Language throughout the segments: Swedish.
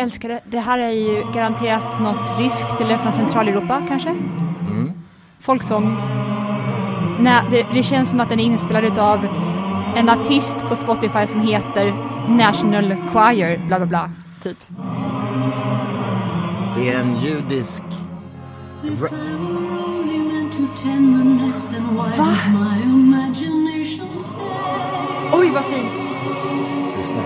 jag älskar det. Det här är ju garanterat något ryskt eller från Centraleuropa kanske? Mm. Folksång. Nej, det, det, känns som att den är inspelad av en artist på Spotify som heter National Choir, bla bla bla, typ. Det är en judisk... Va? Oj, vad fint! Lyssna.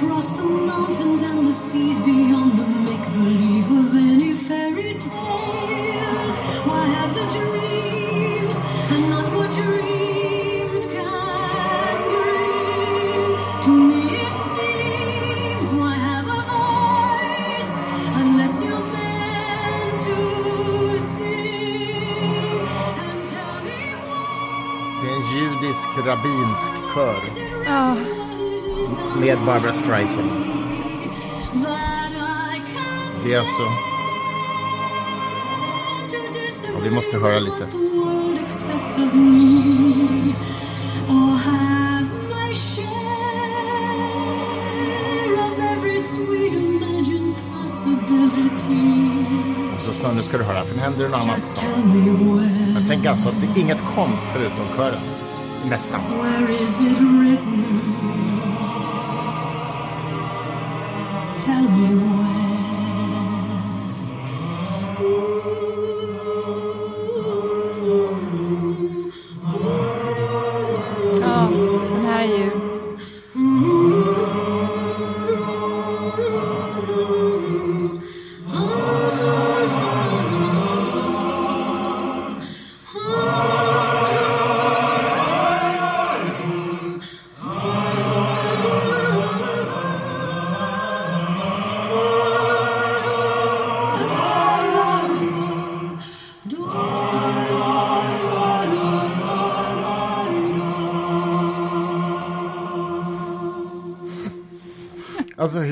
Across the mountains and the seas beyond the make-believe of any fairy tale. Why have the dreams and not what dreams can bring? To me it seems why have a voice unless you're meant to sing And tell me why. Det är en judisk rabbinsk kör. Ja, med Barbara Streisand. Det är alltså... Och vi måste höra lite. Och så snart, nu ska du höra, för nu händer det något annat snart. tänk alltså att det är inget komp förutom kören. Nästan. Where is it written?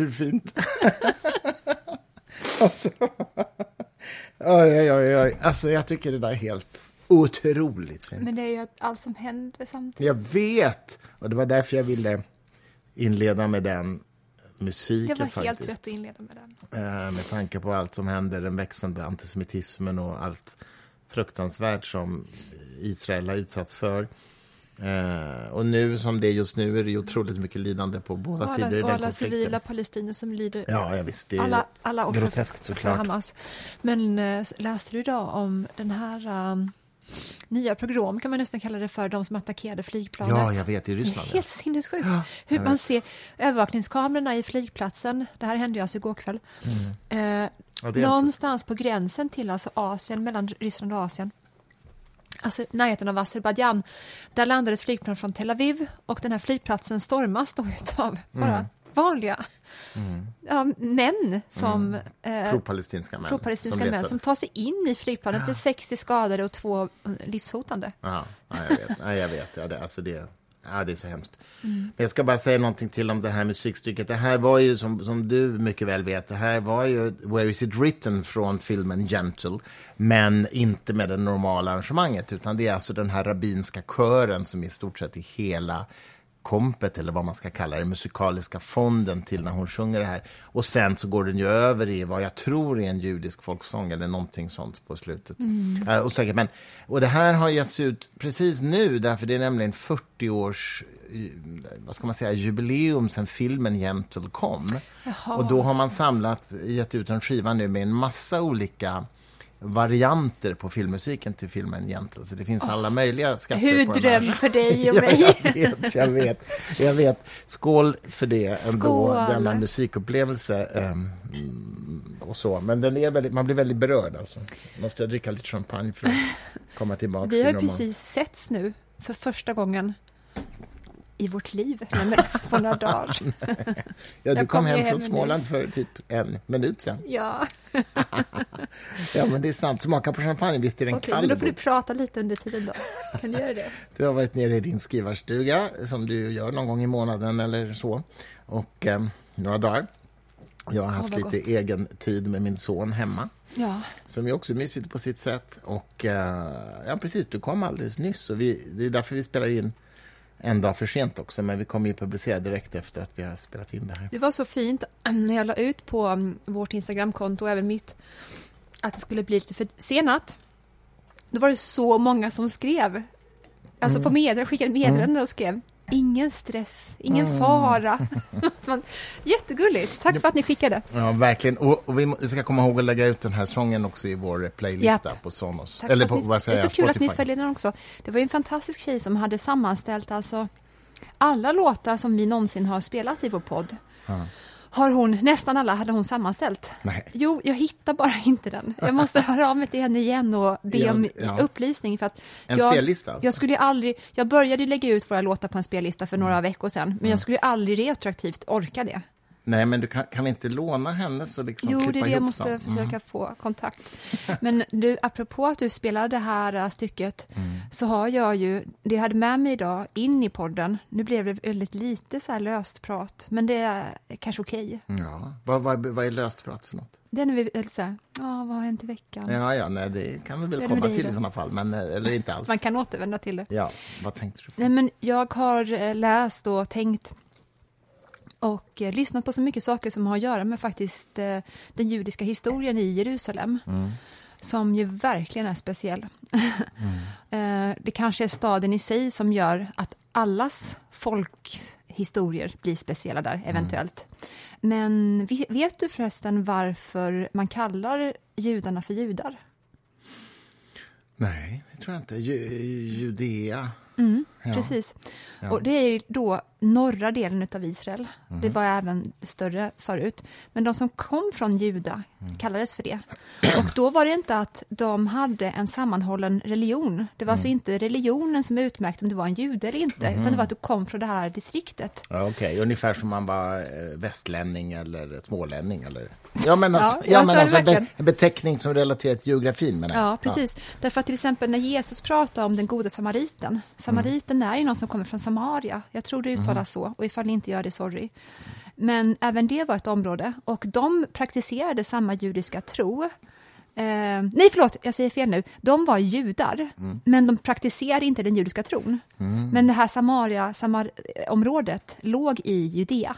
Hur fint? alltså, oj, oj, oj, oj. Alltså jag tycker det där är helt otroligt fint. Men det är ju allt som händer samtidigt. Jag vet! Och det var därför jag ville inleda med den Det musiken var faktiskt. helt rätt att inleda med den. Eh, med tanke på allt som händer, den växande antisemitismen och allt fruktansvärt som Israel har utsatts för. Eh, och nu som det är just nu är det ju otroligt mycket lidande på båda Och sidor i alla, och den alla konflikten. civila palestinier som lider. Ja, ja, visst. Det är alla, alla offer groteskt såklart. Hamas. Men eh, läste du idag om den här um, nya pogrom, kan man nästan kalla det för, de som attackerade flygplanet? Ja, jag vet, i Det Ryssland. är helt sinnessjukt. Ja, Hur man vet. ser övervakningskamerorna i flygplatsen, det här hände ju alltså igår kväll, Mm. Ja, det är någonstans på gränsen till alltså Asien, mellan Ryssland och Asien. Alltså närheten av Azerbajdzjan. Där landade ett flygplan från Tel Aviv och den här flygplatsen stormas då utav bara Mm. vanliga ja, män som eh, Pro-palestinska män. pro-palestinska som män som tar sig in i flygplanet. Det är 60 skadade och två eh, livshotande. Ja, ja, jag vet. Ja, jag vet. Ja, det, alltså det, ja, det är så hemskt. Mm. Men jag ska bara säga någonting till om det här musikstycket. Det här var ju, som, som du mycket väl vet, det här var ju Where is it written från filmen Gentle, men inte med det normala arrangemanget, utan det är alltså den här rabbinska kören som i stort sett i hela kompet, eller vad man ska kalla det, musikaliska fonden till när hon sjunger det här. Och sen så går den ju över i vad jag tror är en judisk folksång eller någonting sånt på slutet. Mm. Uh, osäker, men, och det här har getts ut precis nu, därför det är nämligen 40 års eh, vad ska man säga, jubileum sen filmen Gentle kom. Jaha. Och då har man samlat, gett ut en skiva nu med en massa olika varianter på filmmusiken till filmen Gentle. Så det finns alla möjliga skatter Hur på dröm för dig och Ja, mig. jag vet, jag vet, jag vet. Skål för det ändå, denna musikupplevelse. mm, och så. Men den är väldigt, man blir väldigt berörd alltså. Måste jag dricka lite champagne för att komma tillbaka Vi har roman. precis setts nu för första gången i vårt liv. På några dagar. Ja, du kom kom hem från Småland för typ en minut sen. Ja, Ja, men det är sant. Smaka på champagne, visst är den okej, kall? då får du prata lite under tiden då. Kan du göra det? Du har varit nere i din skrivarstuga, som du gör någon gång i månaden eller så, och ehm, några dagar. Jag har haft vad lite gott. egen tid med min son hemma. Ja, Som är också mysigt på sitt sätt. Och eh, ja, precis, du kom alldeles nyss. Och vi, det är därför vi spelar in en dag för sent också, men vi kommer ju publicera direkt efter att vi har spelat in det här. Det var så fint när jag la ut på mm, vårt Instagramkonto och även mitt att det skulle bli lite försenat. Då var det så många som skrev. Alltså på meddelanden, skickade meddelanden och skrev Ingen stress, ingen fara. Man, jättegulligt. Tack för att ni skickade. Ja, verkligen. Och, och vi, ska komma ihåg att lägga ut den här sången också i vår playlista Japp. på Sonos. Tack Eller på, ni, vad säger det är jag, så kul att ni följer den också. Det var ju en fantastisk tjej som hade sammanställt alltså alla låtar som vi någonsin har spelat i vår podd. Har hon, nästan alla hade hon sammanställt. Nej. Jo, jag hittar bara inte den. Jag måste höra av mig till henne igen och be om ja. upplysning. För att En jag, spellista alltså? Jag, skulle aldrig, jag började lägga ut våra låtar på en spellista för Mm. några veckor sedan, men jag skulle ju aldrig retroaktivt orka det. Nej, men du kan, kan vi inte låna hennes och liksom Jo, det är det jag måste dem? försöka få kontakt. Men du, apropå att du spelar det här äh, stycket, Mm. så har jag ju, det jag hade med mig idag in i podden, nu blev det väldigt lite så här löst prat, men det är kanske okej. Ja. Vad, vad, vad är löst prat för något? Det är när vi är lite så här, ja, vad har hänt i veckan? Ja, ja, nej, det kan vi väl komma till då? i sådana fall, men, eh, eller inte alls. Man kan återvända till det. Ja, vad tänkte du på? Nej, men jag har eh, läst och tänkt och eh, lyssnat på så mycket saker som har att göra med faktiskt eh, den judiska historien i Jerusalem. Som ju verkligen är speciell. eh, det kanske är staden i sig som gör att allas folkhistorier blir speciella där, eventuellt. Men ve- vet du förresten varför man kallar judarna för judar? Nej, det tror jag inte. Ju, Judea. Ja. Precis. Ja. Och det är då norra delen av Israel. Mhm. Det var även större förut. Men de som kom från Juda Mm. kallades för det. Och då var det inte att de hade en sammanhållen religion. Det var alltså Mm. inte religionen som utmärkte om du var en jude eller inte, utan det var att du kom från det här distriktet. Ja, Okej, ungefär som man var eh, västlänning eller smålänning. Eller... Ja, men alltså, Ja, men alltså be, en beteckning som relaterar till geografin. Men Ja, precis. Därför att till exempel när Jesus pratar om den goda samariten. Samariten är ju någon som kommer från Samaria. Jag tror det uttalas så. Och ifall ni inte gör det, sorry. Men även det var ett område. Och de praktiserade samma judiska tro. Eh, nej, förlåt, jag säger fel nu. De var judar, men de praktiserade inte den judiska tron. Men det här Samaria, Samar-området låg i Judea.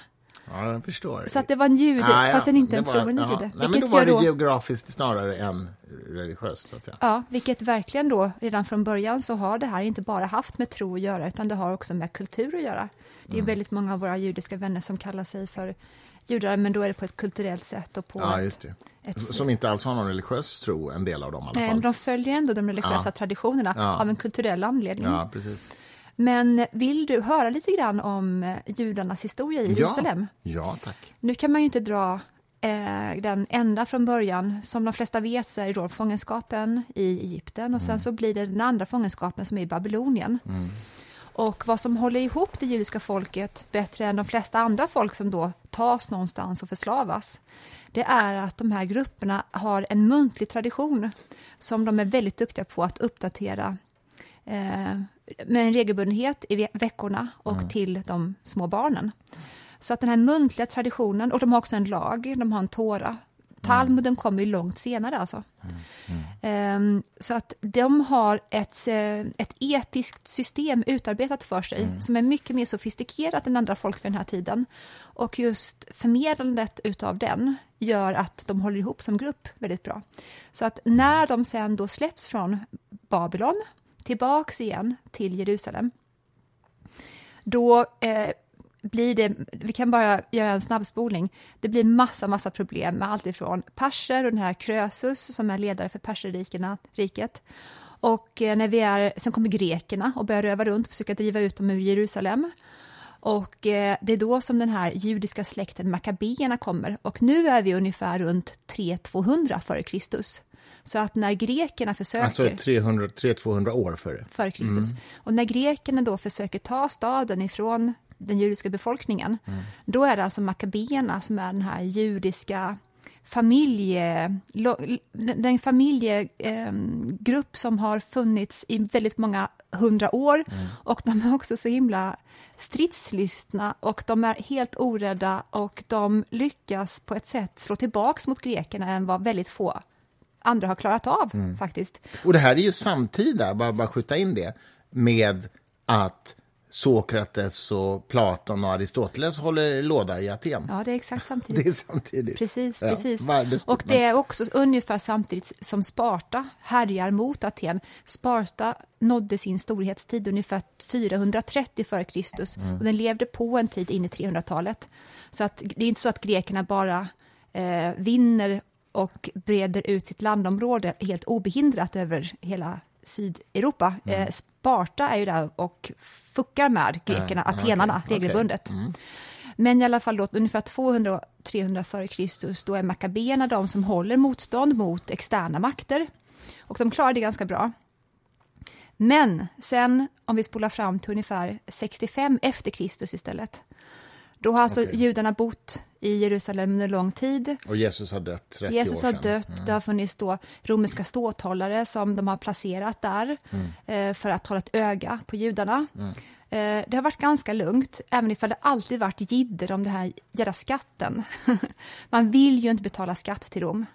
Ja, jag förstår. Så att det var en jude, Ah, ja. fast den inte en troende ja. jude. Nej, men då var det då- geografiskt snarare än religiöst, så att säga. Ja, vilket verkligen då, redan från början så har det här inte bara haft med tro att göra, utan det har också med kultur att göra. Det Mm. är väldigt många av våra judiska vänner som kallar sig för judar, men då är det på ett kulturellt sätt och på Ja, ett, ett Som inte alls har någon religiös tro, en del av dem i alla Nej, fall. men de följer ändå de religiösa Ja. traditionerna Ja. av en kulturell anledning. Ja, precis. Men vill du höra lite grann om eh, judarnas historia i Jerusalem? Ja, ja tack. Nu kan man ju inte dra eh, den ända från början. Som de flesta vet så är det då fångenskapen i Egypten och sen så blir det den andra fångenskapen som är i Babylonien. Och vad som håller ihop det judiska folket bättre än de flesta andra folk som då tas någonstans och förslavas, det är att de här grupperna har en muntlig tradition som de är väldigt duktiga på att uppdatera eh, med en regelbundenhet i ve- veckorna och till de små barnen. Så att den här muntliga traditionen, och de har också en lag, de har en Tora. Talmuden kommer ju långt senare alltså. Ehm, så att de har ett, eh, ett etiskt system utarbetat för sig som är mycket mer sofistikerat än andra folk för den här tiden. Och just förmedlandet utav den gör att de håller ihop som grupp väldigt bra. Så att när de sen då släpps från Babylon tillbaks igen till Jerusalem då eh, blir det, vi kan bara göra en snabbspolning, det blir massa, massa problem med allt ifrån perser och den här Krösus som är ledare för perserrikena, riket. Och eh, när vi är, sen kommer grekerna och börjar röva runt och försöka driva ut dem ur Jerusalem. Och eh, det är då som den här judiska släkten Makabeerna kommer. Och nu är vi ungefär runt 3200 före Kristus. Så att när grekerna försöker... Alltså 300-200 år före. före Kristus. Och när grekerna då försöker ta staden ifrån den judiska befolkningen, då är det alltså makabeerna som är den här judiska familje, den familjegrupp som har funnits i väldigt många hundra år och de är också så himla stridslystna och de är helt orädda och de lyckas på ett sätt slå tillbaks mot grekerna än vad väldigt få andra har klarat av faktiskt. Och det här är ju samtida, bara, bara skjuta in det, med att Sokrates och Platon och Aristoteles håller låda i Aten. Ja, det är exakt samtidigt. Det är samtidigt. Precis, Ja, precis. Och det är också ungefär samtidigt som Sparta härjar mot Aten. Sparta nådde sin storhetstid ungefär 430 f.Kr. Mm. och den levde på en tid in i 300-talet. Så att det är inte så att grekerna bara eh, vinner och breder ut sitt landområde helt obehindrat över hela Sydeuropa. Mm. Eh, Sparta är ju där och fuckar med grekerna, Ja, atenarna, okej. regelbundet. Men i alla fall då, ungefär 200-300 f.Kr. då är makabeerna de som håller motstånd mot externa makter. Och de klarar det ganska bra. Men sen, om vi spolar fram till ungefär 65 efter Kristus istället, då har alltså Okej. judarna bott i Jerusalem under lång tid. Och Jesus har dött 30 Jesus har dött, det har funnits då romerska ståthållare som de har placerat där eh, för att hålla ett öga på judarna. Eh, det har varit ganska lugnt, även ifall det alltid varit jidder om det här jävla skatten. Man vill ju inte betala skatt till Rom.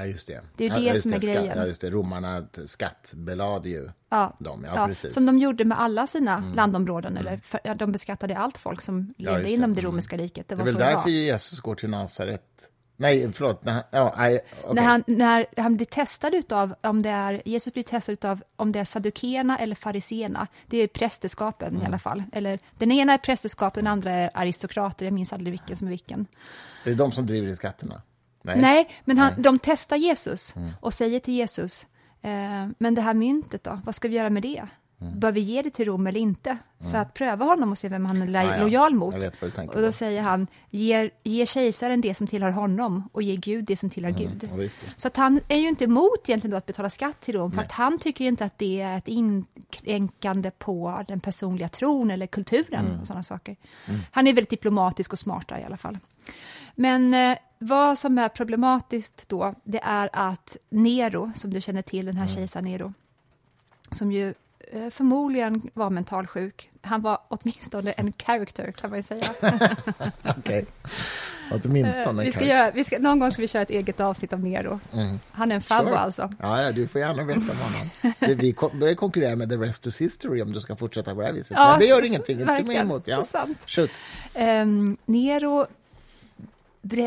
Ja, just det. Det är ju ja, det just som är skatt- grejen. Ja, just det. Romarna skattbelade ju Ja, dem. Ja, ja, precis. Mm. som de gjorde med alla sina landområden. Eller för, ja, de beskattade allt folk som Ja, levde det. inom det Mm. romerska riket. Det Det är var väl så det var. därför Jesus går till Nasaret. Nej, förlåt. När han, ja, nej, okej. När, han, när han blir testad utav, om det är, Jesus blir testad utav om det är saddukeerna eller fariseerna, det är prästerskapen Mm. i alla fall. Eller, den ena är prästerskap, den andra är aristokrater, jag minns aldrig vilken som är vilken. Det är de som driver i skatterna. Nej, men han, de testar Jesus Mm. och säger till Jesus, eh, men det här myntet då, vad ska vi göra med det? Mm. Bör vi ge det till Rom eller inte? För att pröva honom och se vem han är lo- Ja, ja. lojal mot. Och då på. säger han, ge, ge kejsaren det som tillhör honom och ge Gud det som tillhör Gud. Ja. Så att han är ju inte emot egentligen då att betala skatt till Rom, för att han tycker inte att det är ett inkränkande på den personliga tron eller kulturen Mm. och sådana saker. Han är väldigt diplomatisk och smart där i alla fall. Men eh, vad som är problematiskt då, det är att Nero, som du känner till, den här kejsar Nero, som ju förmodligen var mentalsjuk. Han var åtminstone en character, kan man ju säga. Okej. Åtminstone. Eh, vi ska göra, vi ska, någon gång ska vi köra ett eget avsnitt av Nero. Han är en favvo Sure. alltså. Ja, ja, du får gärna berätta om honom. Vi börjar konkurrera med The Rest is History om du ska fortsätta på det här viset. Ja, Men det gör ingenting, inte mig emot. Det är Ja. sant. Ehm, Nero,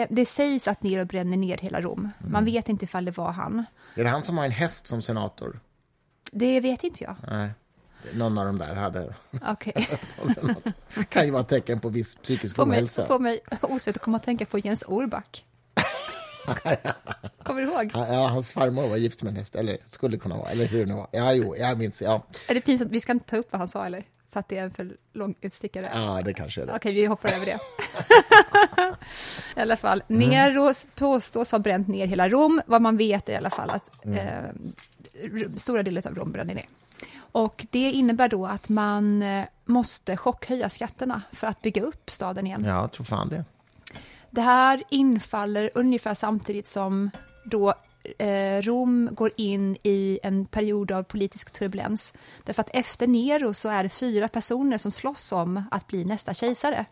det sägs att Nero bränner ner hela Rom. Man vet inte ifall det var han. Är det han som har en häst som senator? Det vet inte jag. Nej. Någon av dem där hade som senator. kan ju vara ett tecken på viss psykisk Får mig, ohälsa. får mig osökt att komma att tänka på Jens Orback. Kommer du ihåg? Ja, hans farmor var gift med en häst, eller skulle kunna vara, eller hur det var. Ja, jo, jag minns. Ja, Är det pinsamt? Vi ska inte ta upp vad han sa, eller? För att det är en för lång utstickare. ja det kanske är det. Okej, vi hoppar över det. I alla fall, Nero påstås ha bränt ner hela Rom. Vad man vet är i alla fall att eh, r- stora delar av Rom bränner ner. Och det innebär då att man eh, måste chockhöja skatterna för att bygga upp staden igen. Ja, jag tror fan det. Det här infaller ungefär samtidigt som då eh, Rom går in i en period av politisk turbulens. Därför att efter Nero så är det fyra personer som slåss om att bli nästa kejsare.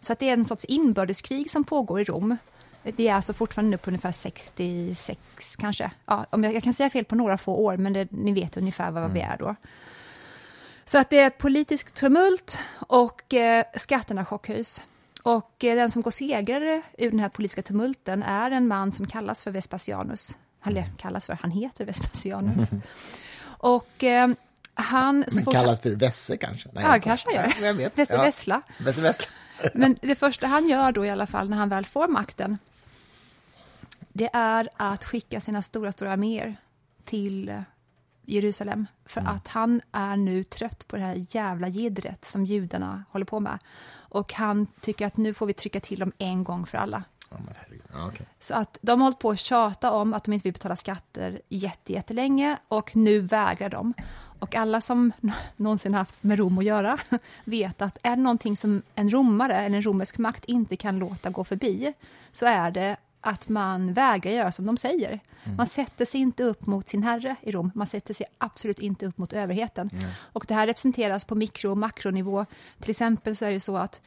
Så att det är en sorts inbördeskrig som pågår i Rom. Vi är alltså fortfarande nu på ungefär 66 kanske. Ja, om jag, jag kan säga fel på några få år, men det, ni vet ungefär vad vi är då. Så att det är politisk tumult och eh, skatterna chockhöjs. Och eh, den som går segrare ur den här politiska tumulten är en man som kallas för Vespasianus. Eller kallas för, han heter Vespasianus. Och eh, han... Men kallas för Vesse kanske? Nej, Ja, kanske han gör. Vesse Ja. Vessla. Vesse Vessla. Men det första han gör då i alla fall när han väl får makten, det är att skicka sina stora, stora arméer till Jerusalem. För att han är nu trött på det här jävla jiddret som judarna håller på med. Och han tycker att nu får vi trycka till dem en gång för alla. Okej. Så att de har hållit på att tjata om att de inte vill betala skatter jätte, jättelänge och nu vägrar de. Och alla som någonsin haft med Rom att göra vet att är det någonting som en romare eller en romersk makt inte kan låta gå förbi så är det att man vägrar göra som de säger. Man sätter sig inte upp mot sin herre i Rom, man sätter sig absolut inte upp mot överheten. Och det här representeras på mikro och makronivå. Till exempel så är det så att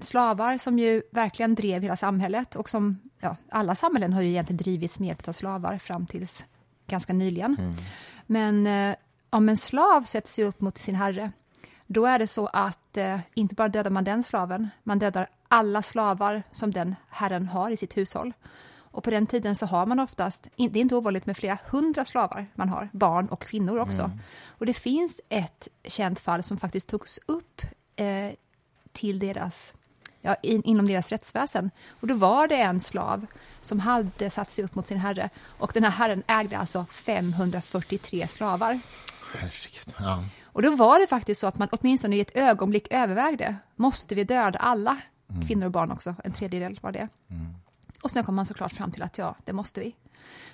slavar som ju verkligen drev hela samhället och som, ja, alla samhällen har ju egentligen drivits med hjälp av slavar fram tills ganska nyligen. Men eh, om en slav sätter sig upp mot sin herre, då är det så att eh, inte bara dödar man den slaven, man dödar alla slavar som den herren har i sitt hushåll. Och på den tiden så har man oftast, det är inte ovanligt med flera hundra slavar man har, barn och kvinnor också. Och det finns ett känt fall som faktiskt togs upp eh, till deras, ja, in, inom deras rättsväsen. Och då var det en slav som hade satt sig upp mot sin herre och den här herren ägde alltså 543 slavar. Herregud. Ja. Och då var det faktiskt så att man åtminstone i ett ögonblick övervägde, måste vi döda alla? Kvinnor och barn också, en tredjedel var det. Och sen kom man såklart fram till att ja, det måste vi.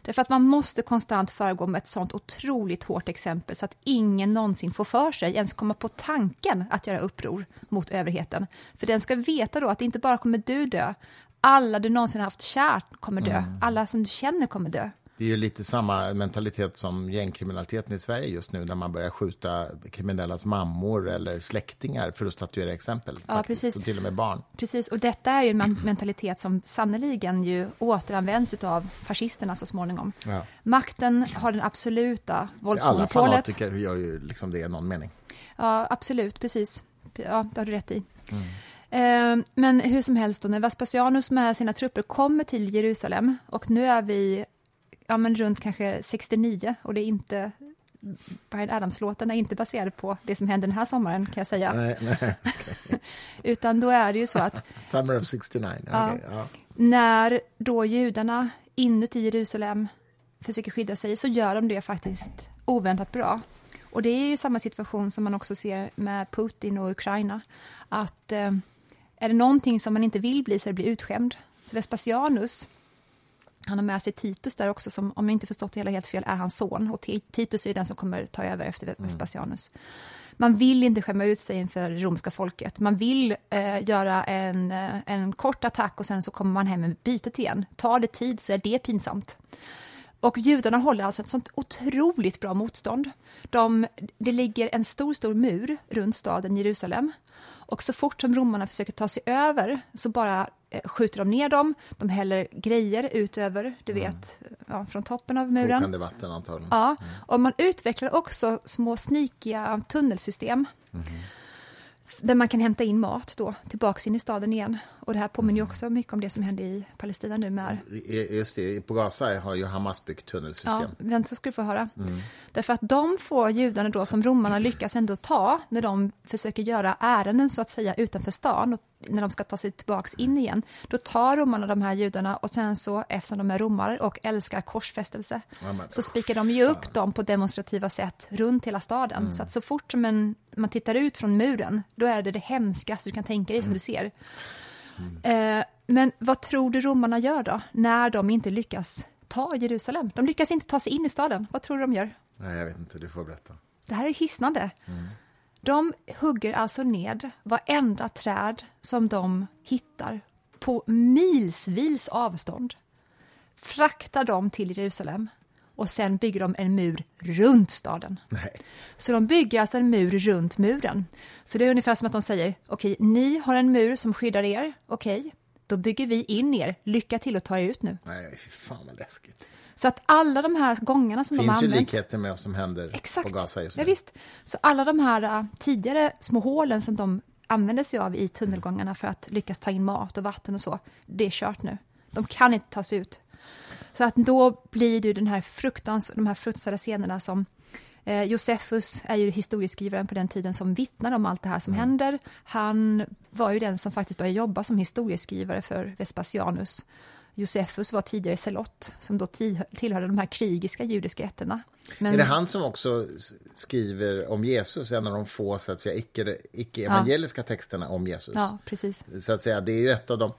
Därför att man måste konstant föregå med ett sånt otroligt hårt exempel så att ingen någonsin får för sig, ens komma på tanken att göra uppror mot överheten. För den ska veta då att inte bara kommer du dö, alla du någonsin haft kärt kommer dö, alla som du känner kommer dö. Det är ju lite samma mentalitet som gängkriminaliteten i Sverige just nu när man börjar skjuta kriminellas mammor eller släktingar för att statuera exempel. Ja, faktiskt, precis. Och till och med barn. Precis, och detta är ju en men- mentalitet som sannoliken ju återanvänds av fascisterna så småningom. Ja. Makten har den absoluta Alla våldsmonopolet. fanatiker gör ju liksom det i någon mening. Ja, absolut, precis. Ja, det har du rätt i. Eh, Men hur som helst, då, när Vespasianus med sina trupper kommer till Jerusalem och nu är vi ja, men runt kanske 69 och det är inte Brian Adams-låten är inte baserad på det som hände den här sommaren kan jag säga. Nej, nej. Utan då är det ju så att Summer of 69. Ja. okej, ja. när då judarna inuti Jerusalem försöker skydda sig så gör de det faktiskt oväntat bra. Och det är ju samma situation som man också ser med Putin och Ukraina. Att eh, är det någonting som man inte vill bli så är det bli utskämd. Så Vespasianus, han har med sig Titus där också, som om jag inte förstått det hela helt fel är hans son. Och Ti- Titus är den som kommer ta över efter Vespasianus. Man vill inte skämma ut sig inför det romska folket. Man vill eh, göra en, eh, en kort attack och sen så kommer man hem med bytet igen. Tar det tid så är det pinsamt. Och judarna håller alltså ett sånt otroligt bra motstånd. De, det ligger en stor, stor mur runt staden Jerusalem. Och så fort som romarna försöker ta sig över så bara eh, skjuter de ner dem. De häller grejer utöver, du vet, ja, från toppen av muren. Kokande vatten antagligen. Ja, och man utvecklar också små snikiga tunnelsystem. Där man kan hämta in mat då, tillbaks in i staden igen. Och det här påminner ju också mycket om det som hände i Palestina nu med Just det, på Gaza har ju Hamas byggt tunnelsystem. Ja, vänta ska du få höra. Därför att de får judarna då som romarna lyckas ändå ta när de försöker göra ärenden så att säga utanför stan och när de ska ta sig tillbaks in igen. Då tar romarna de här judarna och sen så eftersom de är romare och älskar korsfästelse Ja, så spikar de ju upp dem på demonstrativa sätt runt hela staden. Så att så fort som en, man tittar ut från muren då är det det hemskaste du kan tänka dig som du ser. Eh, men vad tror du romarna gör då, när de inte lyckas ta Jerusalem? De lyckas inte ta sig in i staden. Vad tror du de gör? Nej, jag vet inte, du får berätta. Det här är hisnande. De hugger alltså ned varenda träd som de hittar på milsvils avstånd, fraktar dem till Jerusalem och sen bygger de en mur runt staden. Nej. Så de bygger alltså en mur runt muren. Så det är ungefär som att de säger, okej, ni har en mur som skyddar er, okej, då bygger vi in er, lycka till att ta er ut nu. Nej, fy fan vad läskigt. Så att alla de här gångerna som Det de har finns ju använt... likheter med vad som händer Exakt. på Gaza just nu. Ja, visst. Så alla de här äh, tidigare små hålen som de använde sig av i tunnelgångarna för att lyckas ta in mat och vatten och så, det är kört nu. De kan inte ta sig ut. Så att då blir det den här fruktans, de här fruktansvärda scenerna som eh, Josefus är ju historieskrivaren på den tiden som vittnar om allt det här som händer. Han var ju den som faktiskt började jobba som historieskrivare för Vespasianus. Josefus var tidigare selott som då ti- tillhörde de här krigiska judiska ätterna. Men- Är det han som också skriver om Jesus, en av de få säga, icke- icke-evangeliska texterna om Jesus? Ja, precis. Så att säga, det är ju ett av de...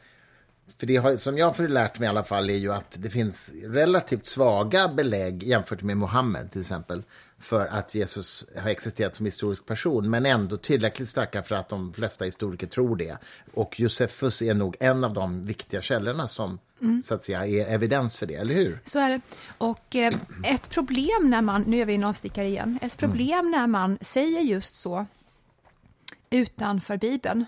För det har, som jag har lärt mig i alla fall är ju att det finns relativt svaga belägg jämfört med Mohammed till exempel för att Jesus har existerat som historisk person, men ändå tillräckligt starka för att de flesta historiker tror det. Och Josefus är nog en av de viktiga källorna som så att säga är evidens för det, eller hur? Så är det. Och eh, ett problem när man, nu är vi en avstickare igen, ett problem när man säger just så utanför Bibeln,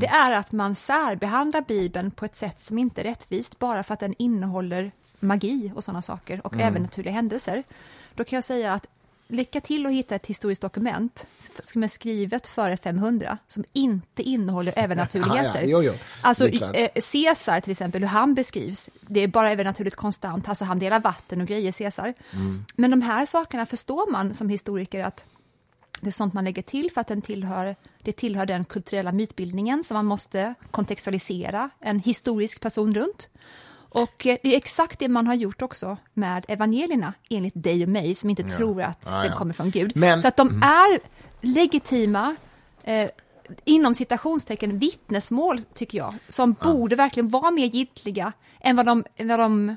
det är att man särbehandlar Bibeln på ett sätt som inte är rättvist bara för att den innehåller magi och sådana saker och även naturliga händelser. Då kan jag säga att lycka till att hitta ett historiskt dokument som är skrivet före 500 som inte innehåller övernaturligheter. Ja, jo, jo. Alltså eh, Caesar till exempel, hur han beskrivs, det är bara övernaturligt konstant, alltså han delar vatten och grejer, Caesar. Mm. Men de här sakerna förstår man som historiker att det är sånt man lägger till för att den tillhör, det tillhör den kulturella mytbildningen som man måste kontextualisera en historisk person runt. Och eh, det är exakt det man har gjort också med evangelierna, enligt dig och mig, som inte tror att Ja, den ja. kommer från Gud. Men- Så att de är legitima, eh, inom citationstecken, vittnesmål, tycker jag, som borde verkligen vara mer giltiga än vad de, vad de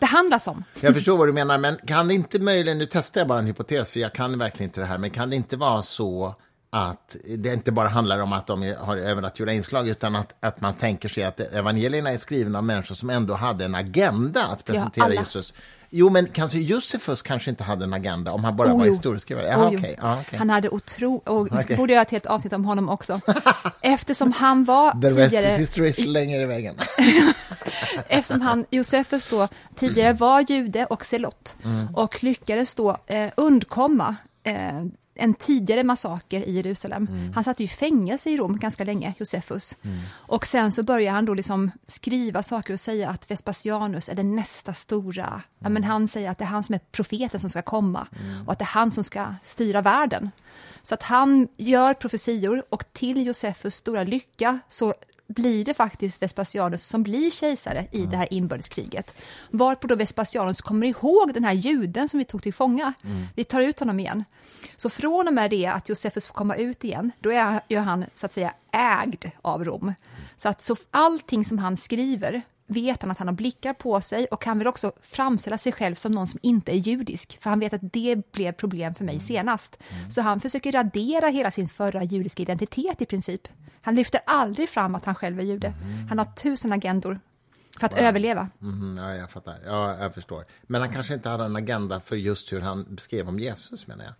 behandlas om. Jag förstår vad du menar, men kan det inte möjligen, nu testar jag bara en hypotes, för jag kan verkligen inte det här, men kan det inte vara så att det inte bara handlar om att de har övernaturliga inslag, utan att, att man tänker sig att evangelierna är skrivna av människor som ändå hade en agenda att presentera alla. Jesus. Jo, men kanske Josefus kanske inte hade en agenda, om han bara Oh, var jo. historiskrivare. Oh, okej. Ja, okej. Han hade otro... Och vi Okej. borde göra ett helt avsnitt om honom också. Eftersom han var The rest tidigare... is history så länge är i vägen. Eftersom han, Josefus då, tidigare var jude och selott och lyckades då eh, undkomma eh, en tidigare massaker i Jerusalem. Han satt ju i fängelse i Rom ganska länge, Josefus. Och sen så började han då liksom skriva saker och säga att Vespasianus är den nästa stora. Ja, men han säger att det är han som är profeten som ska komma och att det är han som ska styra världen. Så att han gör profetior och till Josefus stora lycka så blir det faktiskt Vespasianus som blir kejsare i det här inbördeskriget. Varpå då Vespasianus kommer ihåg den här juden som vi tog till fånga. Vi tar ut honom igen. Så från och med det att Josefus får komma ut igen, då är ju han så att säga ägd av Rom. Så att så allting som han skriver vet han att han har blickar på sig och kan väl också framställa sig själv som någon som inte är judisk, för han vet att det blev problem för mig senast. Så han försöker radera hela sin förra judiska identitet i princip. Han lyfter aldrig fram att han själv är jude. Han har tusen agendor för att överleva. Mhm, ja, jag fattar. Ja, jag förstår. Men han kanske inte hade en agenda för just hur han beskrev om Jesus, menar jag.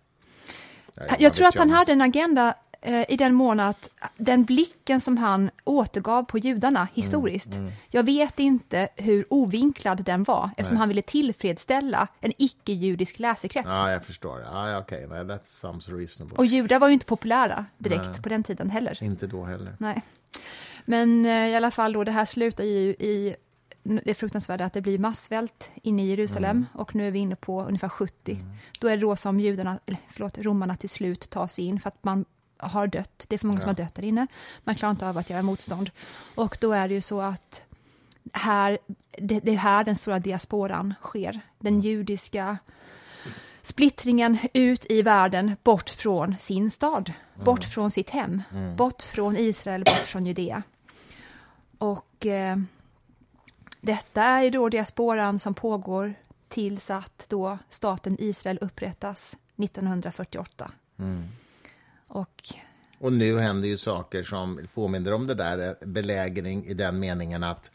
Ja, vad Jag tror att han hade en agenda eh, i den mån att den blicken som han återgav på judarna historiskt, Mm, jag vet inte hur ovinklad den var eftersom han ville tillfredsställa en icke-judisk läsekrets. Ja, jag förstår. Ja, okej. Nej, that sounds reasonable. Och judar var ju inte populära direkt på den tiden heller. Inte då heller. Nej. Men eh, i alla fall då, det här slutar ju i det fruktansvärda att det blir massvält inne i Jerusalem och nu är vi inne på ungefär 70. Då är det då som judarna, eller förlåt, romarna till slut tar sig in för att man har dött. Det är för många som har dött där inne. Man klarar inte av att göra motstånd. Och då är det ju så att här, det, det är här den stora diasporan sker. Den judiska splittringen ut i världen, bort från sin stad, bort från sitt hem, bort från Israel, bort från Judea. Och eh, detta är då diasporan som pågår tills att då staten Israel upprättas 1948. Och Och nu händer ju saker som påminner om det där eh, belägring i den meningen att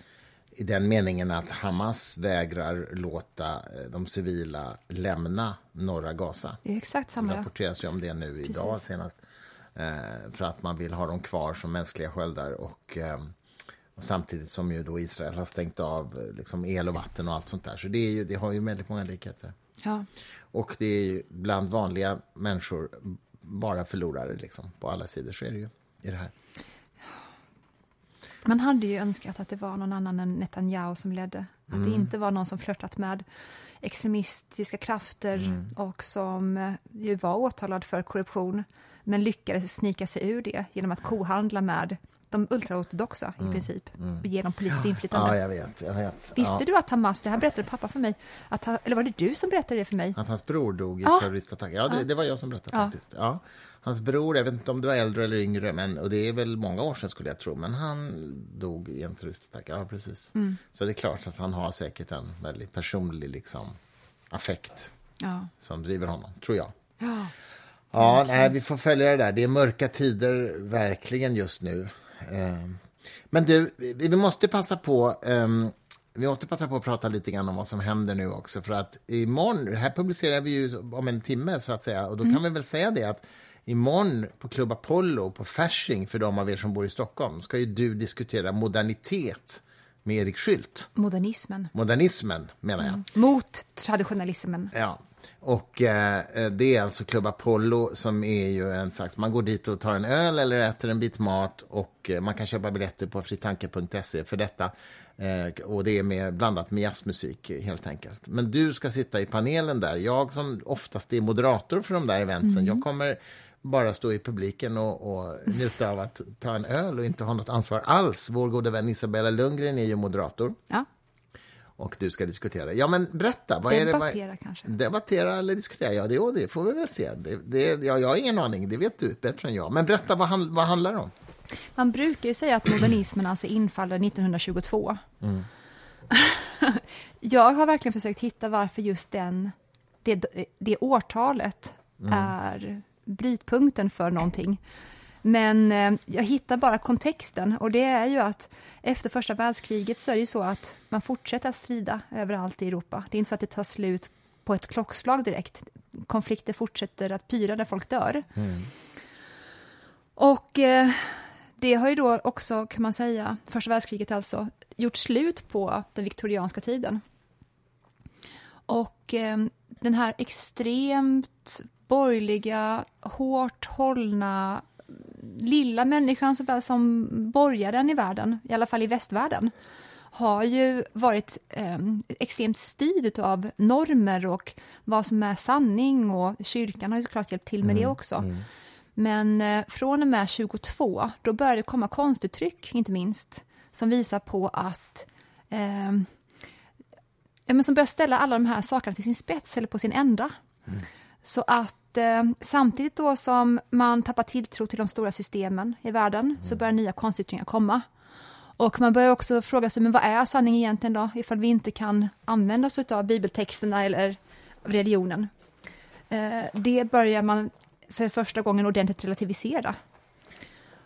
i den meningen att Hamas vägrar låta eh, de civila lämna norra Gaza. det är exakt Det samma. rapporteras ju om det nu idag Precis. senast. Eh, för att man vill ha dem kvar som mänskliga sköldar. Och, och samtidigt som ju då Israel har stängt av liksom el och vatten och allt sånt där. Så det, är ju, det har ju väldigt många likheter. Ja. Och det är ju bland vanliga människor bara förlorare liksom, på alla sidor. Så är det ju i det här. Man hade ju önskat att det var någon annan än Netanyahu som ledde. Att Mm. det inte var någon som flörtat med extremistiska krafter Mm. och som eh, ju var åtalad för korruption men lyckades snika sig ur det genom att kohandla med de ultraortodoxa i princip och ge dem politiskt inflytande. Mm. Ja, jag vet. Jag vet. Visste ja. du att Hamas, det här berättade pappa för mig, att han, eller var det du som berättade det för mig? Att hans bror dog i Ja. terroristattack. Ja, det, det var jag som berättade faktiskt. Ja. Hans bror, jag vet inte om det var äldre eller yngre, men, och det är väl många år sedan skulle jag tro, men han dog i en terroristattack. Ja, precis. Mm. Så det är klart att han har säkert en väldigt personlig liksom, affekt Ja. som driver honom, tror jag. ja. Ja, nej, vi får följa det där. Det är mörka tider verkligen just nu. Ehm, Men du, vi måste passa på ehm, vi måste passa på att prata lite grann om vad som händer nu också. För att imorgon, här publicerar vi ju om en timme så att säga. Och då kan vi väl säga det att imorgon på Club Apollo på Fasching, för de av er som bor i Stockholm, ska ju du diskutera modernitet med Erik Skylt. Modernismen. Modernismen, menar jag. Mot traditionalismen. Ja. Och eh, eh, det är alltså Club Apollo som är ju en slags, man går dit och tar en öl eller äter en bit mat och eh, man kan köpa biljetter på fritanke.se för detta. Eh, och det är med, blandat med jazzmusik helt enkelt. Men du ska sitta i panelen där. Jag som oftast är moderator för de där eventsen, jag kommer bara stå i publiken och, och njuta av att ta en öl och inte ha något ansvar alls. Vår goda vän Isabella Lundgren är ju moderator Ja, och du ska diskutera. Ja, men berätta. Vad är det, debattera vad, kanske. Debattera eller diskutera? Ja, det, det får vi väl se. Det, det, ja, jag har ingen aning, det vet du bättre än jag. Men berätta, vad, hand, vad handlar det om? Man brukar ju säga att modernismen alltså infaller 1922. jag har verkligen försökt hitta varför just den, det, det årtalet är brytpunkten för någonting. Men eh, jag hittar bara kontexten och det är ju att efter första världskriget så är det ju så att man fortsätter att strida överallt i Europa. Det är inte så att det tar slut på ett klockslag direkt. Konflikter fortsätter att pyra där folk dör. Och eh, det har ju då också, kan man säga, första världskriget alltså, gjort slut på den viktorianska tiden. Och eh, den här extremt borgerliga, hårt hållna lilla människan såväl som borgaren i världen, i alla fall i västvärlden, har ju varit eh, extremt styrd av normer och vad som är sanning och kyrkan har ju såklart hjälpt till med det också. Men eh, från och med 22, då började det komma konstuttryck, inte minst, som visar på att eh, men som börjar ställa alla de här sakerna till sin spets eller på sin ända. Så att eh, samtidigt då som man tappar tilltro till de stora systemen i världen så börjar nya konstyttringar komma. Och man börjar också fråga sig, men vad är sanning egentligen då, ifall vi inte kan använda oss av bibeltexterna eller religionen? Eh, det börjar man för första gången ordentligt relativisera.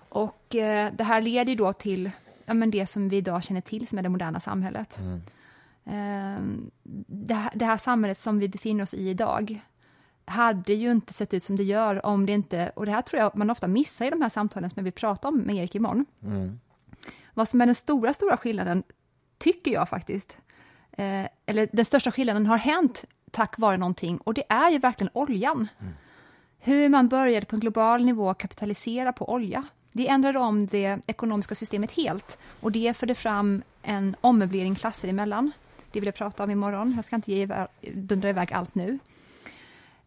Och eh, det här leder ju då till ja, men det som vi idag känner till som är det moderna samhället. Eh, det, här, det här samhället som vi befinner oss i idag hade ju inte sett ut som det gör om det inte, och det här tror jag man ofta missar i de här samtalen som jag vill prata om med Erik imorgon. Vad som är den stora, stora skillnaden, tycker jag faktiskt, eh, eller den största skillnaden har hänt tack vare någonting, och det är ju verkligen oljan. Hur man började på en global nivå kapitalisera på olja. Det ändrade om det ekonomiska systemet helt, och det förde fram en ommöblering klasser emellan. Det vill jag prata om imorgon, jag ska inte ge dundra iväg allt nu.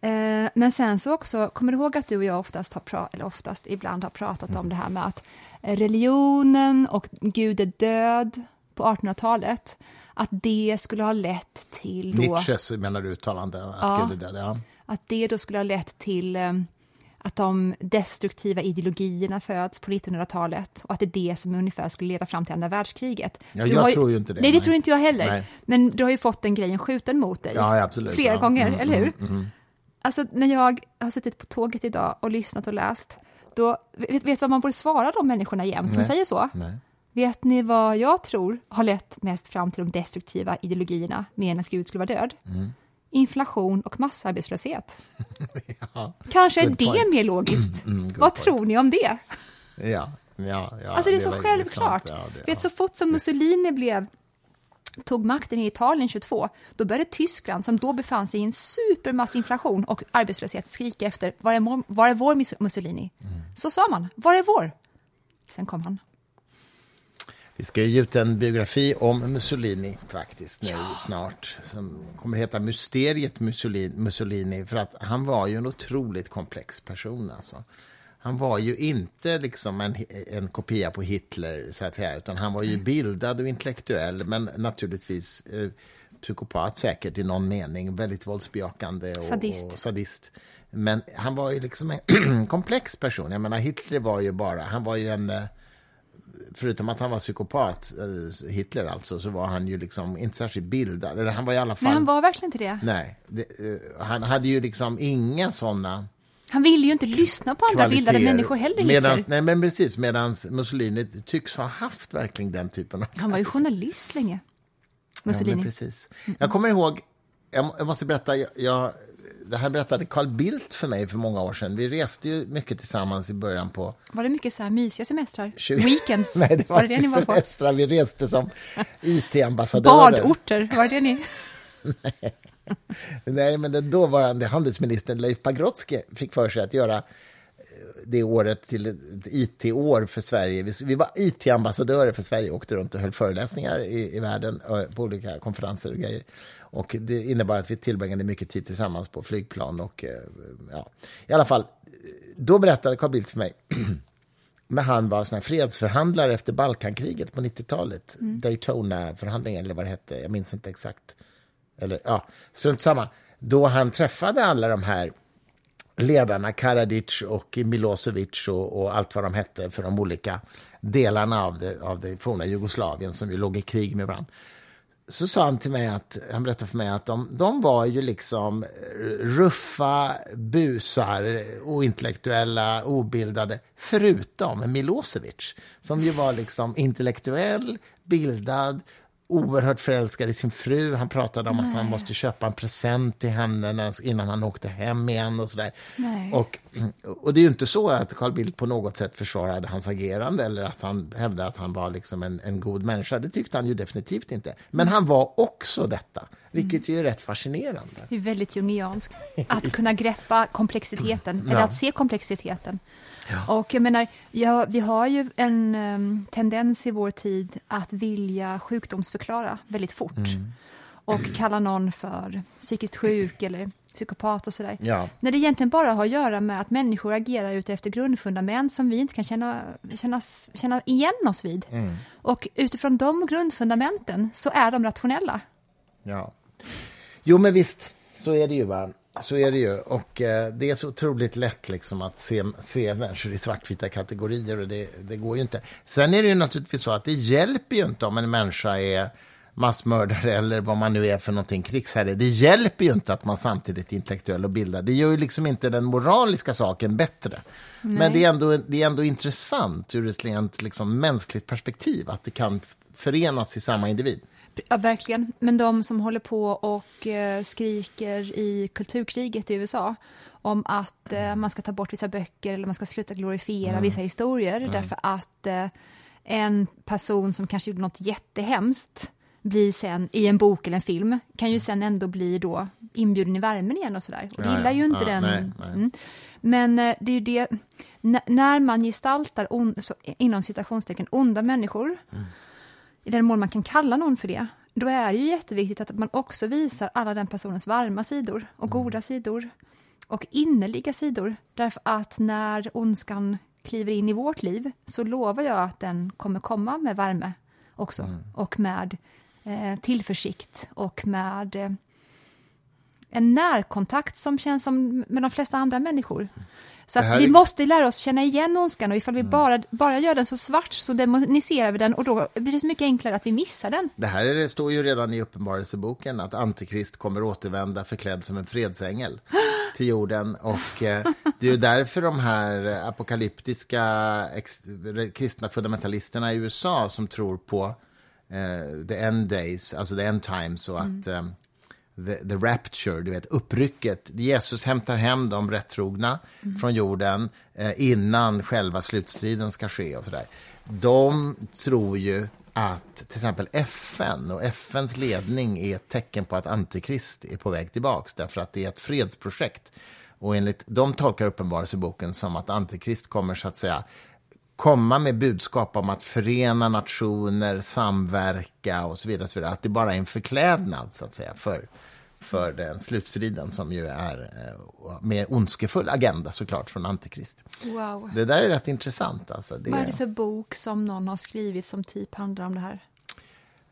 Eh, Men sen så också, kommer du ihåg att du och jag oftast har pratat, eller oftast, ibland har pratat om det här med att religionen och Gud är död på 1800-talet, att det skulle ha lett till då, Nietzsches menar du uttalande, att Ja. Gud är död? Ja. att det då skulle ha lett till eh, att de destruktiva ideologierna föds på 1900-talet och att det är det som ungefär skulle leda fram till andra världskriget. Ja, jag har tror ju inte det, Nej, det nej. tror inte jag heller. Nej. Men du har ju fått den grejen skjuten mot dig Ja, absolut. flera ja. gånger, Mm, eller hur? mm, mm. Alltså när jag har suttit på tåget idag och lyssnat och läst, då vet, vet vad man borde svara de människorna jämt som Nej. säger så? Nej. Vet ni vad jag tror har lett mest fram till de destruktiva ideologierna med att Gud skulle vara död? Mm. Inflation och massarbetslöshet. Ja, Kanske är det point. mer logiskt. Mm, good vad point. tror ni om det? ja, ja, ja. alltså det är så var ju självklart. Ja, det, Vet, så fort som Mussolini blev tog makten i Italien 22, då började Tyskland, som då befann sig i en supermassinflation och arbetslöshet, skrika efter var är, var är vår Mus- Mussolini? Mm. Så sa man, var är vår? Sen kom han. Vi ska ju ge ut en biografi om Mussolini faktiskt nu snart. Som kommer heta Mysteriet Mussolini, Mussolini för att han var ju en otroligt komplex person. Alltså. Han var ju inte liksom en, en kopia på Hitler, så att säga, utan han var ju bildad och intellektuell, men naturligtvis eh, psykopat säkert i någon mening, väldigt våldsbejakande och Sadist. Och sadist. Men han var ju liksom en komplex person. Jag menar, Hitler var ju bara, han var ju en eh, förutom att han var psykopat, eh, Hitler alltså, så var han ju liksom inte särskilt bildad. Eller han var i alla fall... Men han var verkligen inte det. Nej, det, eh, han hade ju liksom inga såna Han ville ju inte lyssna på andra bildade kvaliteter. människor heller, Medans, Hitler. Nej, men precis, medan Mussolini tycks ha haft verkligen den typen av... Han var ju journalist länge, Ja, Mussolini. precis. Jag kommer ihåg, jag, må- jag måste berätta, jag, jag, det här berättade Carl Bildt för mig för många år sedan. Vi reste ju mycket tillsammans i början på var det mycket så här mysiga semestrar? 20 Weekends? Nej, det var, var det det inte var på? semestrar. Vi reste som IT-ambassadörer. Badorter? Var det det ni... Nej, men den dåvarande handelsministern Leif Pagrotsky fick för sig att göra eh, det året till ett IT-år för Sverige. Vi- var IT-ambassadörer för Sverige och åkte runt och höll föreläsningar i, i världen på olika konferenser och grejer. Och det innebar att vi tillbringade mycket tid tillsammans på flygplan och eh, ja, i alla fall, eh, då berättade Carl Bildt för mig när han var sån fredsförhandlare efter Balkankriget på 90-talet. Daytona-förhandlingen eller vad det hette, jag minns inte exakt. Eller ja, strunt samma. Då han träffade alla de här ledarna, Karadzic och Milosevic och, och allt vad de hette för de olika delarna av det, av det forna Jugoslavien som ju låg i krig med varandra så sa han till mig att, han berättade för mig att de, de var ju liksom ruffa busar, ointellektuella, obildade, förutom Milosevic, som ju var liksom intellektuell, bildad, oerhört förälskad i sin fru. Han pratade om att han måste köpa en present till henne innan han åkte hem igen och sådär. Nej. Och, och det är ju inte så att Carl Bildt på något sätt försvarade hans agerande eller att han hävdade att han var liksom en, en god människa. Det tyckte han ju definitivt inte. Men han var också detta, vilket ju är rätt fascinerande. Det är väldigt jungianskt. Att kunna greppa komplexiteten, eller Ja. att se komplexiteten. Och jag menar, ja, vi har ju en em, tendens i vår tid att vilja sjukdomsförklara väldigt fort. Och kalla någon för psykiskt sjuk eller psykopat och sådär. Ja. När det egentligen bara har att göra med att människor agerar utefter grundfundament som vi inte kan känna, känna, känna igen oss vid. Och utifrån de grundfundamenten så är de rationella. Ja. Jo, men visst, så är det ju. Va? Så är det ju. Och eh, det är så otroligt lätt liksom, att se, se människor i svartvita kategorier. Och det, det går ju inte. Sen är det ju naturligtvis så att det hjälper ju inte om en människa är massmördare eller vad man nu är för någonting, krigsherre. Det hjälper ju inte att man samtidigt är intellektuell och bildad. Det gör ju liksom inte den moraliska saken bättre. Men det är, ändå, det är ändå intressant ur ett rent liksom, mänskligt perspektiv att det kan förenas i samma individ. Ja, verkligen. Men de som håller på och eh, skriker i kulturkriget i USA om att eh, man ska ta bort vissa böcker eller man ska sluta glorifiera vissa historier därför att eh, en person som kanske gjorde något jättehemskt blir sen i en bok eller en film kan ju sen ändå bli då inbjuden i värmen igen och sådär. Och det gillar ju inte Ja, den. nej, nej. Mm. Men det är ju det, n- när man gestaltar on, så, inom citationstecken onda människor i den mån man kan kalla någon för det, då är det ju jätteviktigt att man också visar alla den personens varma sidor och goda sidor och innerliga sidor. Därför att när ondskan kliver in i vårt liv så lovar jag att den kommer komma med värme också och med eh, tillförsikt och med eh, en närkontakt som känns som med de flesta andra människor. Så här vi måste lära oss känna igen ondskan och ifall vi bara, bara gör den så svart så demoniserar vi den och då blir det så mycket enklare att vi missar den. Det här är, det står ju redan i Uppenbarelseboken att Antikrist kommer återvända förklädd som en fredsängel till jorden. Och eh, det är ju därför de här apokalyptiska ex, kristna fundamentalisterna i USA som tror på eh, the end days, alltså the end times och att eh, the, the rapture, du vet, upprycket. Jesus hämtar hem de rättrogna från jorden eh, innan själva slutstriden ska ske och sådär. De tror ju att till exempel FN och FNs ledning är ett tecken på att Antikrist är på väg tillbaka. därför att det är ett fredsprojekt. Och enligt, de tolkar uppenbarelseboken som att Antikrist kommer så att säga komma med budskap om att förena nationer, samverka och så vidare. Så vidare. Att det bara är en förklädnad så att säga för, för den slutstriden som ju är eh, med ondskefull agenda såklart från Antikrist. Wow. Det där är rätt intressant. Alltså. Det, Vad är det för bok som någon har skrivit som typ handlar om det här?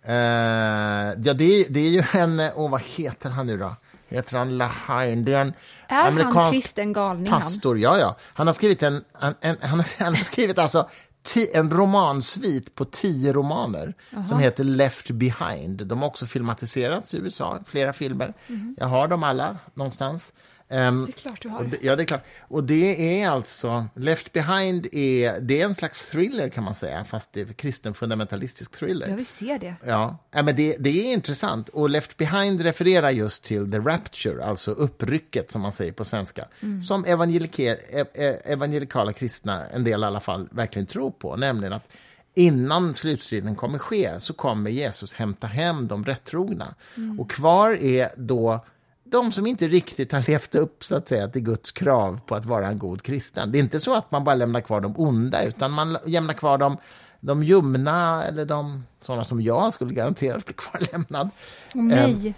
Eh, ja, det, är- det är ju en... Åh, vad heter han nu då? Heter han Lahain? Det är en Är han kristen galning, han? pastor. Ja, ja. Han har skrivit en... en, en han, han har skrivit alltså ti, en romansvit på tio romaner som heter Left behind. De har också filmatiserats i USA, flera filmer. Jag har dem alla någonstans. Mhm. Det är klart du har. det, ja, det är klart. Och det är alltså, Left behind är, det är en slags thriller kan man säga, fast det är kristen fundamentalistisk thriller. Jag vill se det. Ja, ja men det, det är intressant. Och Left Behind refererar just till the rapture, alltså upprycket som man säger på svenska, som evangelike, e- e- evangelikala kristna, en del i alla fall, verkligen tror på. Nämligen att innan slutstriden kommer ske så kommer Jesus hämta hem de rättrogna. Och kvar är då de som inte riktigt har levt upp så att säga, till Guds krav på att vara en god kristen. Det är inte så att man bara lämnar kvar de onda, utan man lämnar kvar de, de ljumna eller de sådana som jag skulle garanterat bli kvarlämnad. Nej.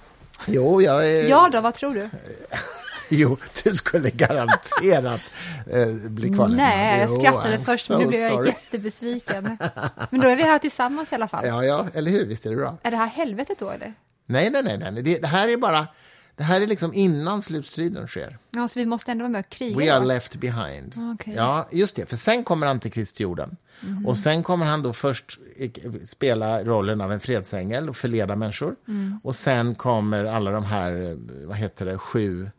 Jo, jag är... Ja då, vad tror du? Jo, du skulle garanterat eh, bli kvarlämnad. Nej, jag skrattade I'm först, so men nu blev jag sorry. jättebesviken. Men då är vi här tillsammans i alla fall. Ja, ja, eller hur? Visst är det bra? Är det här helvetet då, eller? Nej, nej, nej. nej. Det, det här är bara... Det här är liksom innan slutstriden sker. Ja, så vi måste ändå vara med och kriga We are left behind. Okej. Ja, just det. För sen kommer Antikrist till jorden. Mhm. Och sen kommer han då först eh, spela rollen av en fredsängel och förleda människor. Mm. Och sen kommer alla de här, eh, vad heter det, sju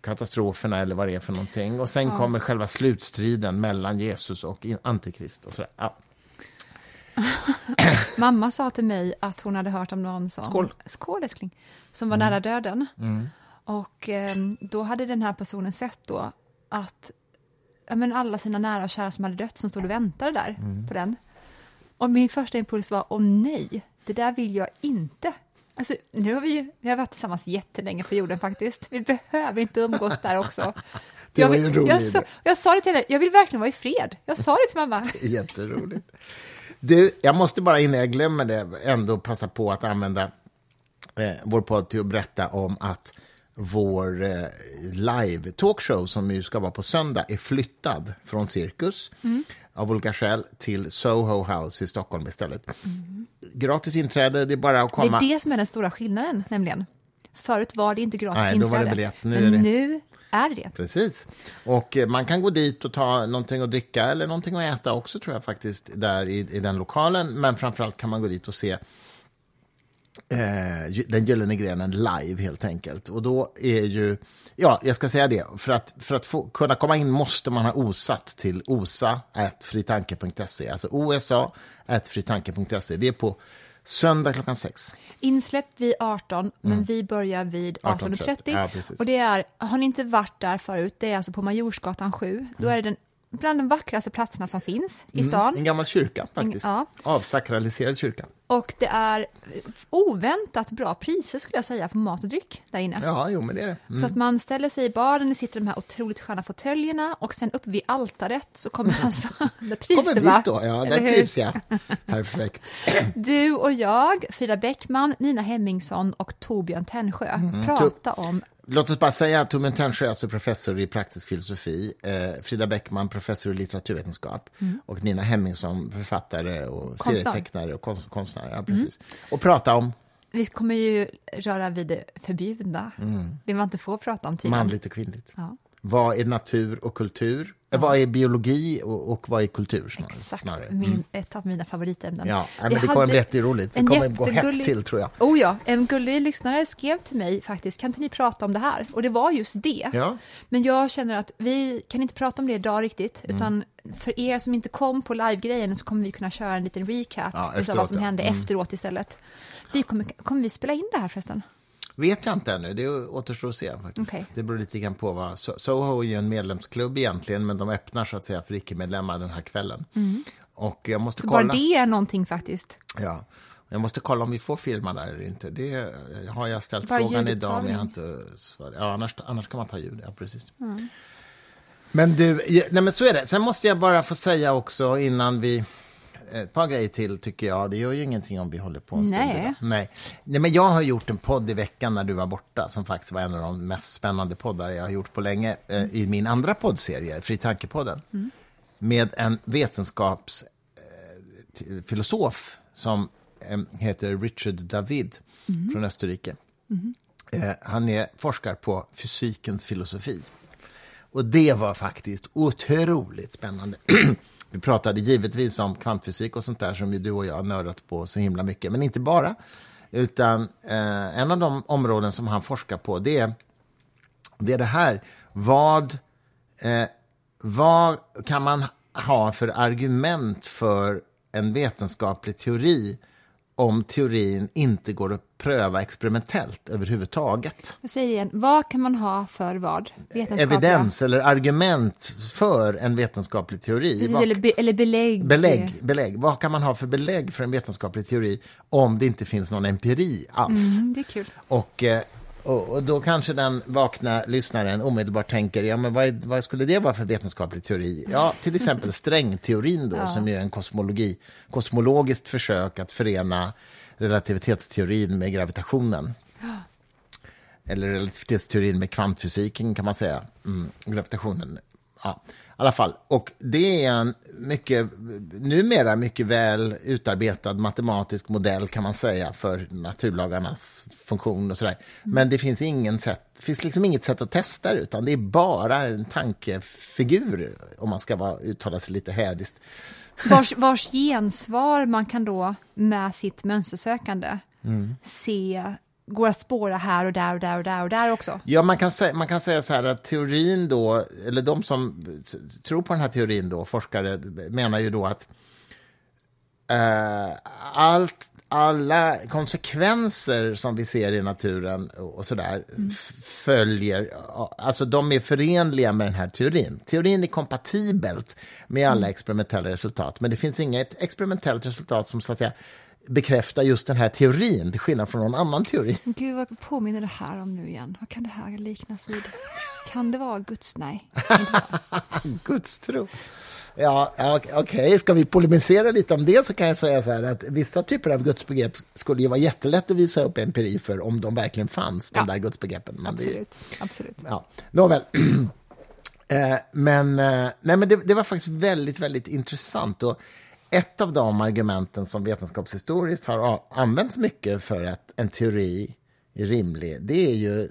katastroferna eller vad det är för någonting. Och sen kommer själva slutstriden mellan Jesus och Antikrist. Och sådär. Ja. Mamma sa till mig att hon hade hört om någon som... Skål. Skål, älskling. Som var nära döden. Och eh, då hade den här personen sett då att ja, men alla sina nära och kära som hade dött som stod och väntade där på den. Och min första impuls var, åh nej, det där vill jag inte. Alltså, nu har vi ju vi har varit tillsammans jättelänge på jorden faktiskt. Vi behöver inte umgås där också. Det jag, var ju en rolig jag, sa, jag sa det till henne, jag vill verkligen vara i fred. Jag sa det till mamma. Jätteroligt. Du, jag måste bara innan jag glömmer det ändå passa på att använda eh, vår podd till att berätta om att vår eh, live talkshow som ju ska vara på söndag är flyttad från Cirkus av olika skäl till Soho House i Stockholm istället. Gratis inträde, det är bara att Det komma. är det som är den stora skillnaden, nämligen. Förut var det inte gratis Nej, då var det inträde. men det- nu är det. Precis. Och eh, man kan gå dit och ta någonting att dricka eller någonting att äta också tror jag faktiskt, där i, i den lokalen. Men framförallt kan man gå dit och se eh, Den gyllene grenen live helt enkelt. Och då är ju, ja, jag ska säga det, för att, för att få, kunna komma in måste man ha osatt till osa.fritanke.se, alltså osa.fritanke.se. Det är på söndag klockan sex. Insläppt vid 18, men vi börjar vid 18.30. 18.30. Ja, precis. och det är, har ni inte varit där förut, det är alltså på Majorsgatan 7. Då är det den, bland de vackraste platserna som finns i stan. En gammal kyrka faktiskt. ja. Avsakraliserad kyrka. Och det är oväntat bra priser skulle jag säga på mat och dryck där inne. Ja, jo men det är det. Mm. Så att man ställer sig i baren, det sitter de här otroligt sköna fåtöljerna och sen uppe vid altaret så kommer alltså, där trivs Kommer det va? stå? Ja, där trivs jag. Perfekt. Du och jag, Frida Bäckman, Nina Hemmingsson och Torbjörn Tännsjö Mm. prata om Låt oss bara säga att Torbjörn Tännsjö är alltså professor i praktisk filosofi, eh, Frida Bäckman professor i litteraturvetenskap och Nina Hemmingsson författare och Konstnär. serietecknare och konst, konstnär. Ja, precis. Och prata om Vi kommer ju röra vid det förbjudna, det man inte får prata om tydligen. manligt och kvinnligt. Ja. Vad är natur och kultur? Vad är biologi och, och vad är kultur? Snarare. Exakt, snarare. min, ett av mina favoritämnen. Ja, men det kommer bli jätteroligt. Det kommer gå hett jättegullig- till, tror jag. Oh ja, en gullig lyssnare skrev till mig faktiskt, kan inte ni prata om det här? Och det var just det. Ja. Men jag känner att vi kan inte prata om det idag riktigt, Mm. utan för er som inte kom på live-grejen så kommer vi kunna köra en liten recap Ja, efteråt, vad som ja. hände Mm. efteråt istället. Vi kommer, kommer vi spela in det här förresten? Vet jag inte ännu, det återstår att se faktiskt. Okej. Det beror lite grann på vad... So- Soho är ju en medlemsklubb egentligen, men de öppnar så att säga för icke-medlemmar den här kvällen. Och jag måste Så kolla... bara det är någonting faktiskt. Ja. Jag måste kolla om vi får filma där eller inte. Det har jag ställt Bara frågan idag, men jag har inte svarat. Ja, annars, annars kan man ta ljud, ja precis. Men du, nej men så är det. Sen måste jag bara få säga också innan vi... Ett par grejer till tycker jag. Det gör ju ingenting om vi håller på en stund. Nej. idag. Nej. Nej, men jag har gjort en podd i veckan när du var borta som faktiskt var en av de mest spännande poddar jag har gjort på länge eh, i min andra poddserie, Fri Tanke-podden. Med en vetenskapsfilosof som eh, heter Richard David från Österrike. Eh, han är forskare på fysikens filosofi. Och det var faktiskt otroligt spännande. Vi pratade givetvis om kvantfysik och sånt där som ju du och jag har nördat på så himla mycket, men inte bara. Utan eh, en av de områden som han forskar på, det är det, är det här. Vad, eh, vad kan man ha för argument för en vetenskaplig teori om teorin inte går att pröva experimentellt överhuvudtaget? Jag säger igen, vad kan man ha för vad? Evidens eller argument för en vetenskaplig teori. Precis, Vad- eller, be, eller belägg. belägg, belägg. Vad kan man ha för belägg för en vetenskaplig teori om det inte finns någon empiri alls? Mm, det är kul. Och, eh, och, och då kanske den vakna lyssnaren omedelbart tänker, ja men vad, vad skulle det vara för vetenskaplig teori? Ja, till exempel strängteorin då, som är en kosmologi, kosmologiskt försök att förena relativitetsteorin med gravitationen. Eller relativitetsteorin med kvantfysiken kan man säga. Mm, gravitationen. Ja, alla fall. Och det är en mycket, numera mycket väl utarbetad matematisk modell kan man säga för naturlagarnas funktion och sådär. Men det finns, ingen sätt, finns liksom inget sätt att testa det, utan det är bara en tankefigur om man ska vara, uttala sig lite hädiskt. Vars, vars gensvar man kan då med sitt mönstersökande se går att spåra här och där och där och där och där också. Ja, man kan, säga, man kan säga så här att teorin då, eller de som tror på den här teorin då, forskare, menar ju då att eh, allt, alla konsekvenser som vi ser i naturen och sådär f- följer, alltså de är förenliga med den här teorin. Teorin är kompatibelt med alla experimentella resultat, men det finns inget experimentellt resultat som så att säga bekräftar just den här teorin, till skillnad från någon annan teori. Gud, vad påminner det här om nu igen? Vad kan det här liknas vid? Kan det vara Guds... Nej. Gudstro. Ja, ja, okej, ska vi polemisera lite om det så kan jag säga så här att vissa typer av gudsbegrepp skulle ju vara jättelätt att visa upp empiri för om de verkligen fanns, de Ja. där gudsbegreppen. Men det- Absolut. Absolut. Ja, nåväl. Eh, men eh, nej, men det, det var faktiskt väldigt, väldigt intressant. Och ett av de argumenten som vetenskapshistoriskt har använts mycket för att en teori är rimlig, det är ju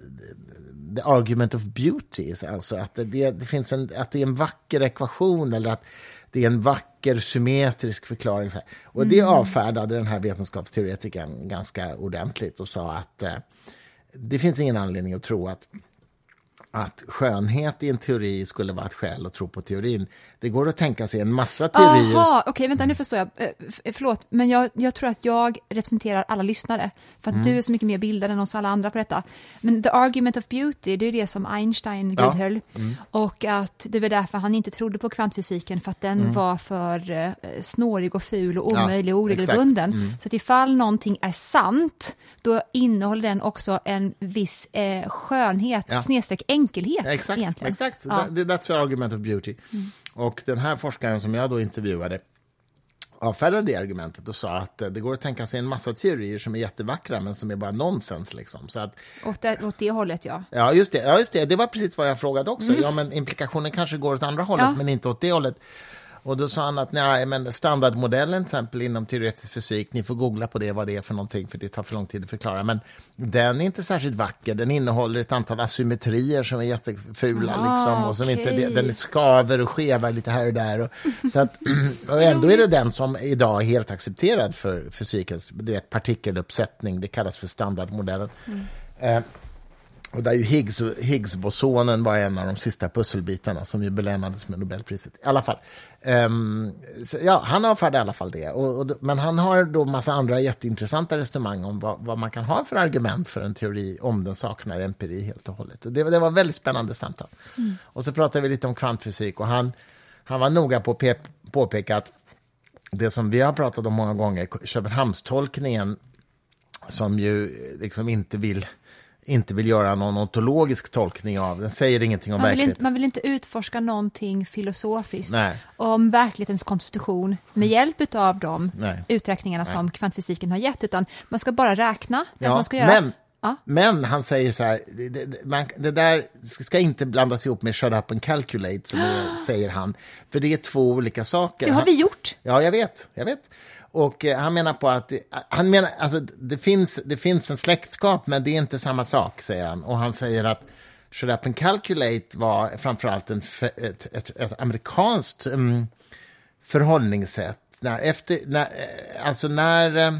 the argument of beauty, alltså att det, det finns en, att det är en vacker ekvation eller att det är en vacker symmetrisk förklaring. Så här. Och det avfärdade den här vetenskapsteoretikern ganska ordentligt och sa att eh, det finns ingen anledning att tro att att skönhet i en teori skulle vara ett skäl att tro på teorin. Det går att tänka sig en massa teorier. Jaha, okej, vänta, nu förstår jag. Eh, f- Förlåt, men jag, jag tror att jag representerar alla lyssnare, för Mm. att du är så mycket mer bildad än oss alla andra på detta. Men the argument of beauty, det är det som Einstein Ja. Mm. vidhöll. Och att det var därför han inte trodde på kvantfysiken, för att den var för eh, snårig och ful och Ja, omöjlig och oregelbunden. Så att ifall någonting är sant, då innehåller den också en viss eh, skönhet, Ja. snedstreck enkelhet. Exakt, egentligen. exakt. Ja. Det- That's the argument of beauty. Och den här forskaren som jag då intervjuade avfärdade det argumentet och sa att eh, det går att tänka sig en massa teorier som är jättevackra men som är bara nonsens. Liksom. Så att, Åt, det, åt det hållet, ja. ja, just det, ja, just det. Det var precis vad jag frågade också. Ja, men implikationen kanske går åt andra hållet, Mm. Ja. men inte åt det hållet. Och då sa han att nej, men standardmodellen till exempel inom teoretisk fysik, ni får googla på det, vad det är för någonting, för det tar för lång tid att förklara. Men den är inte särskilt vacker. Den innehåller ett antal asymmetrier som är jättefula. Ah, liksom, och som inte, okej. den skaver och skevar lite här och där. Och, så att, och ändå är det den som idag är helt accepterad för fysikens det är partikeluppsättning. Det kallas för standardmodellen. Eh, och där ju Higgs, Higgsbosonen var en av de sista pusselbitarna som ju belönades med Nobelpriset. I alla fall. Ehm, så, ja, han avfärdade i alla fall det. Och, och, men han har då massa andra jätteintressanta resonemang om vad, vad man kan ha för argument för en teori om den saknar empiri helt och hållet. Och det, det var väldigt spännande samtal. Och så pratade vi lite om kvantfysik och han, han var noga på att pe- påpeka att det som vi har pratat om många gånger, Köpenhamnstolkningen, som ju liksom inte vill, inte vill göra någon ontologisk tolkning av, den säger ingenting om Man verkligheten. inte, man vill inte utforska någonting filosofiskt Nej. om verklighetens konstitution med hjälp av de Nej. uträkningarna som kvantfysiken har gett, utan man ska bara räkna Ja, man ska göra. men, Ja. men han säger så här, det, det, man, det där ska inte blandas ihop med shut up and calculate, som säger han. För det är två olika saker. Det har vi gjort. Ja, jag vet. Jag vet. Och eh, han menar på att det, han menar, alltså, det, finns, det finns en släktskap, men det är inte samma sak, säger han. Och han säger att Shut Up and Calculate var framförallt en, ett, ett, ett amerikanskt um, förhållningssätt. När, efter, när, eh, alltså när, eh,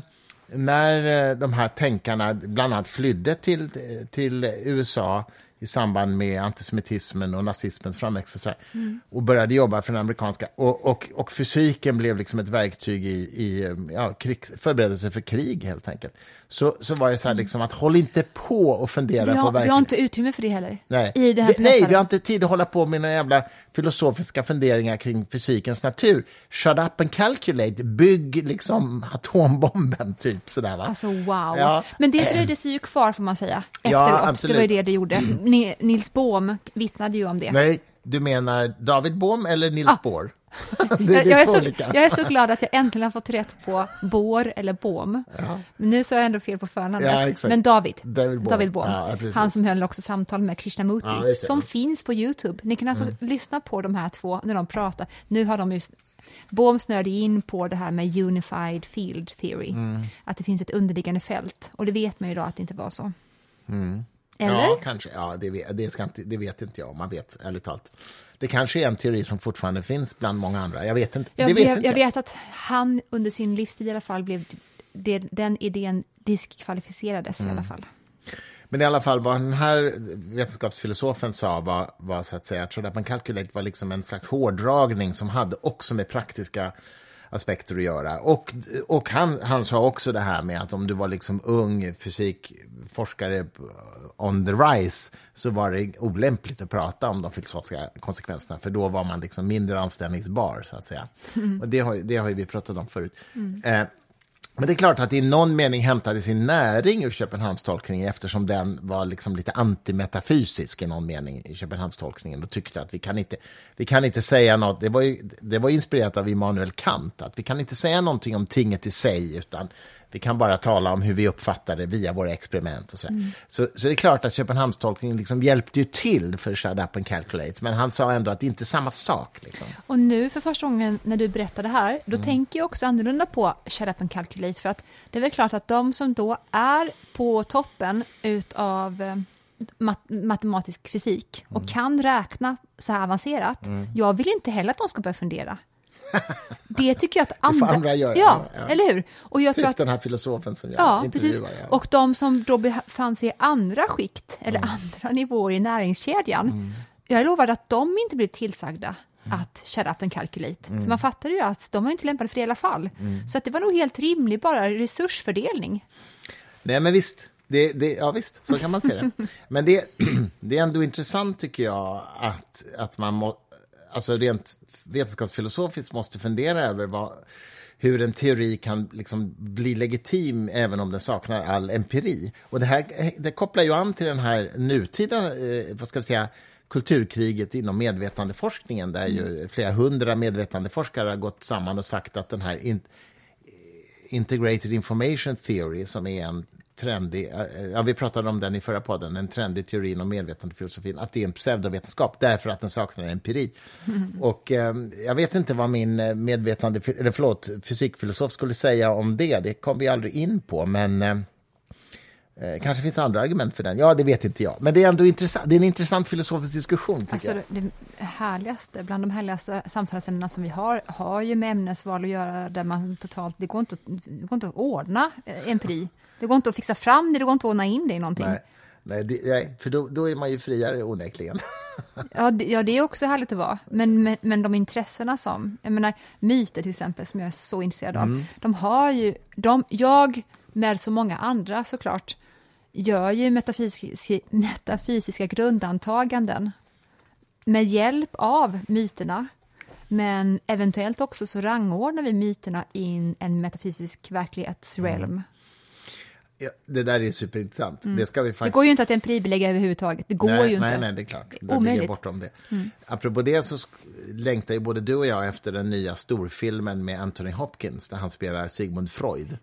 när de här tänkarna bland annat flydde till, till USA i samband med antisemitismen och nazismens framväxt och, sådär, och började jobba för den amerikanska. Och, och, och fysiken blev liksom ett verktyg i, i ja, krigs, förberedelse för krig, helt enkelt. Så, så var det så här liksom att håll inte på och fundera Vi på har, vi har inte utrymme för det heller. Nej. I det här Vi- nej, vi har inte tid att hålla på med några jävla filosofiska funderingar kring fysikens natur. Shut up and calculate, bygg liksom atombomben, typ sådär va? Alltså wow. Ja. Men det dröjde sig ju kvar får man säga. Ja, Efteråt. absolut. det var ju det det gjorde. Ni- Nils Bohm vittnade ju om det. Nej, du menar David Bohm eller Nils Ah. Bohr? det, det jag, är är så, jag är så glad att jag äntligen har fått rätt på Bohr eller Bohm. Men nu sa jag ändå fel på förnamnet. Ja. Men David. David Bohm. David Bohm. Ja, han som höll också samtal med Krishnamurti. Ja, just som finns på Youtube. Ni kan alltså lyssna på de här två när de pratar. Nu har de ju... Bohm snöade in på det här med unified field theory. Att det finns ett underliggande fält. Och det vet man ju då att det inte var så. Eller? Ja, kanske. Ja, det, vet, det, ska inte, det vet inte jag om man vet, ärligt talat. Det kanske är en teori som fortfarande finns bland många andra. Jag vet inte. Jag, det vet vet, inte jag vet att han under sin livstid i alla fall blev... Det, den idén diskvalificerades Mm. i alla fall. Men i alla fall, vad den här vetenskapsfilosofen sa var, var så att säga att and Calculate var liksom en slags hårdragning som hade också med praktiska aspekter att göra. Och, och han, han sa också det här med att om du var liksom ung fysikforskare on the rise så var det olämpligt att prata om de filosofiska konsekvenserna för då var man liksom mindre anställningsbar, så att säga. Och det har, det har vi pratat om förut. Eh, men det är klart att det i någon mening hämtade sin näring ur Köpenhamnstolkningen eftersom den var liksom lite antimetafysisk i någon mening i Köpenhamnstolkningen och tyckte att vi kan inte, vi kan inte säga något, det var, ju, det var inspirerat av Immanuel Kant, att vi kan inte säga någonting om tinget i sig utan vi kan bara tala om hur vi uppfattar det via våra experiment. Och så, så, så det är klart att Köpenhamnstolkningen liksom hjälpte ju till för Shut Up and Calculate, men han sa ändå att det inte är samma sak. Liksom. Och nu för första gången när du berättar det här, då Mm. tänker jag också annorlunda på Shut Up and Calculate, för att det är väl klart att de som då är på toppen utav eh, mat matematisk fysik Mm. och kan räkna så här avancerat, jag vill inte heller att de ska börja fundera. Det tycker jag att andra... andra göra, Ja, ja. eller hur? Och jag tror Typ att den här filosofen som jag Ja, precis. ja. Och de som då befann sig i andra skikt, eller Mm. andra nivåer i näringskedjan, jag lovade att de inte blev tillsagda Mm. att shut up and calculate. För man fattade ju att de var inte lämpade för det i alla fall. Mm. Så att det var nog helt rimlig bara resursfördelning. Nej, men visst. Det, det, ja, visst, så kan man se det. Men det, det är ändå intressant, tycker jag, att, att man må, alltså rent vetenskapsfilosofiskt måste fundera över vad, hur en teori kan liksom bli legitim även om den saknar all empiri. Och det här det kopplar ju an till den här nutida, eh, vad ska vi säga, kulturkriget inom medvetandeforskningen där ju flera hundra medvetandeforskare har gått samman och sagt att den här in, Integrated Information Theory som är en trendig, eh, ja, vi pratade om den i förra podden, en trendig teori inom medvetandefilosofin, att det är en pseudovetenskap därför att den saknar empiri. Och eh, jag vet inte vad min eh, medvetande, eller förlåt, fysikfilosof skulle säga om det, det kom vi aldrig in på, men eh, eh, kanske finns andra argument för den, ja det vet inte jag. Men det är ändå intressant, det är en intressant filosofisk diskussion tycker Alltså jag. det, härligaste, bland de härligaste samtalsämnena som vi har, har ju med ämnesval att göra där man totalt, det går inte, det går inte att ordna eh, empiri. Det går inte att fixa fram det, det går inte att ordna in det i någonting. Nej, nej, det, nej för då, då är man ju friare onekligen. Ja det, ja, det är också härligt att vara. Men, men, men de intressena som, jag menar myter till exempel, som jag är så intresserad av, de har ju, de, jag med så många andra såklart, gör ju metafysiska, metafysiska grundantaganden med hjälp av myterna. Men eventuellt också så rangordnar vi myterna in en metafysisk verklighetsrealm. Ja, det där är superintressant. Det ska vi faktiskt... Mm. Det går ju inte att empiribelägga överhuvudtaget. Det går nej, ju inte. Nej, nej, det är klart. Det är omöjligt. bortom det. Apropå det så längtar ju både du och jag efter den nya storfilmen med Anthony Hopkins där han spelar Sigmund Freud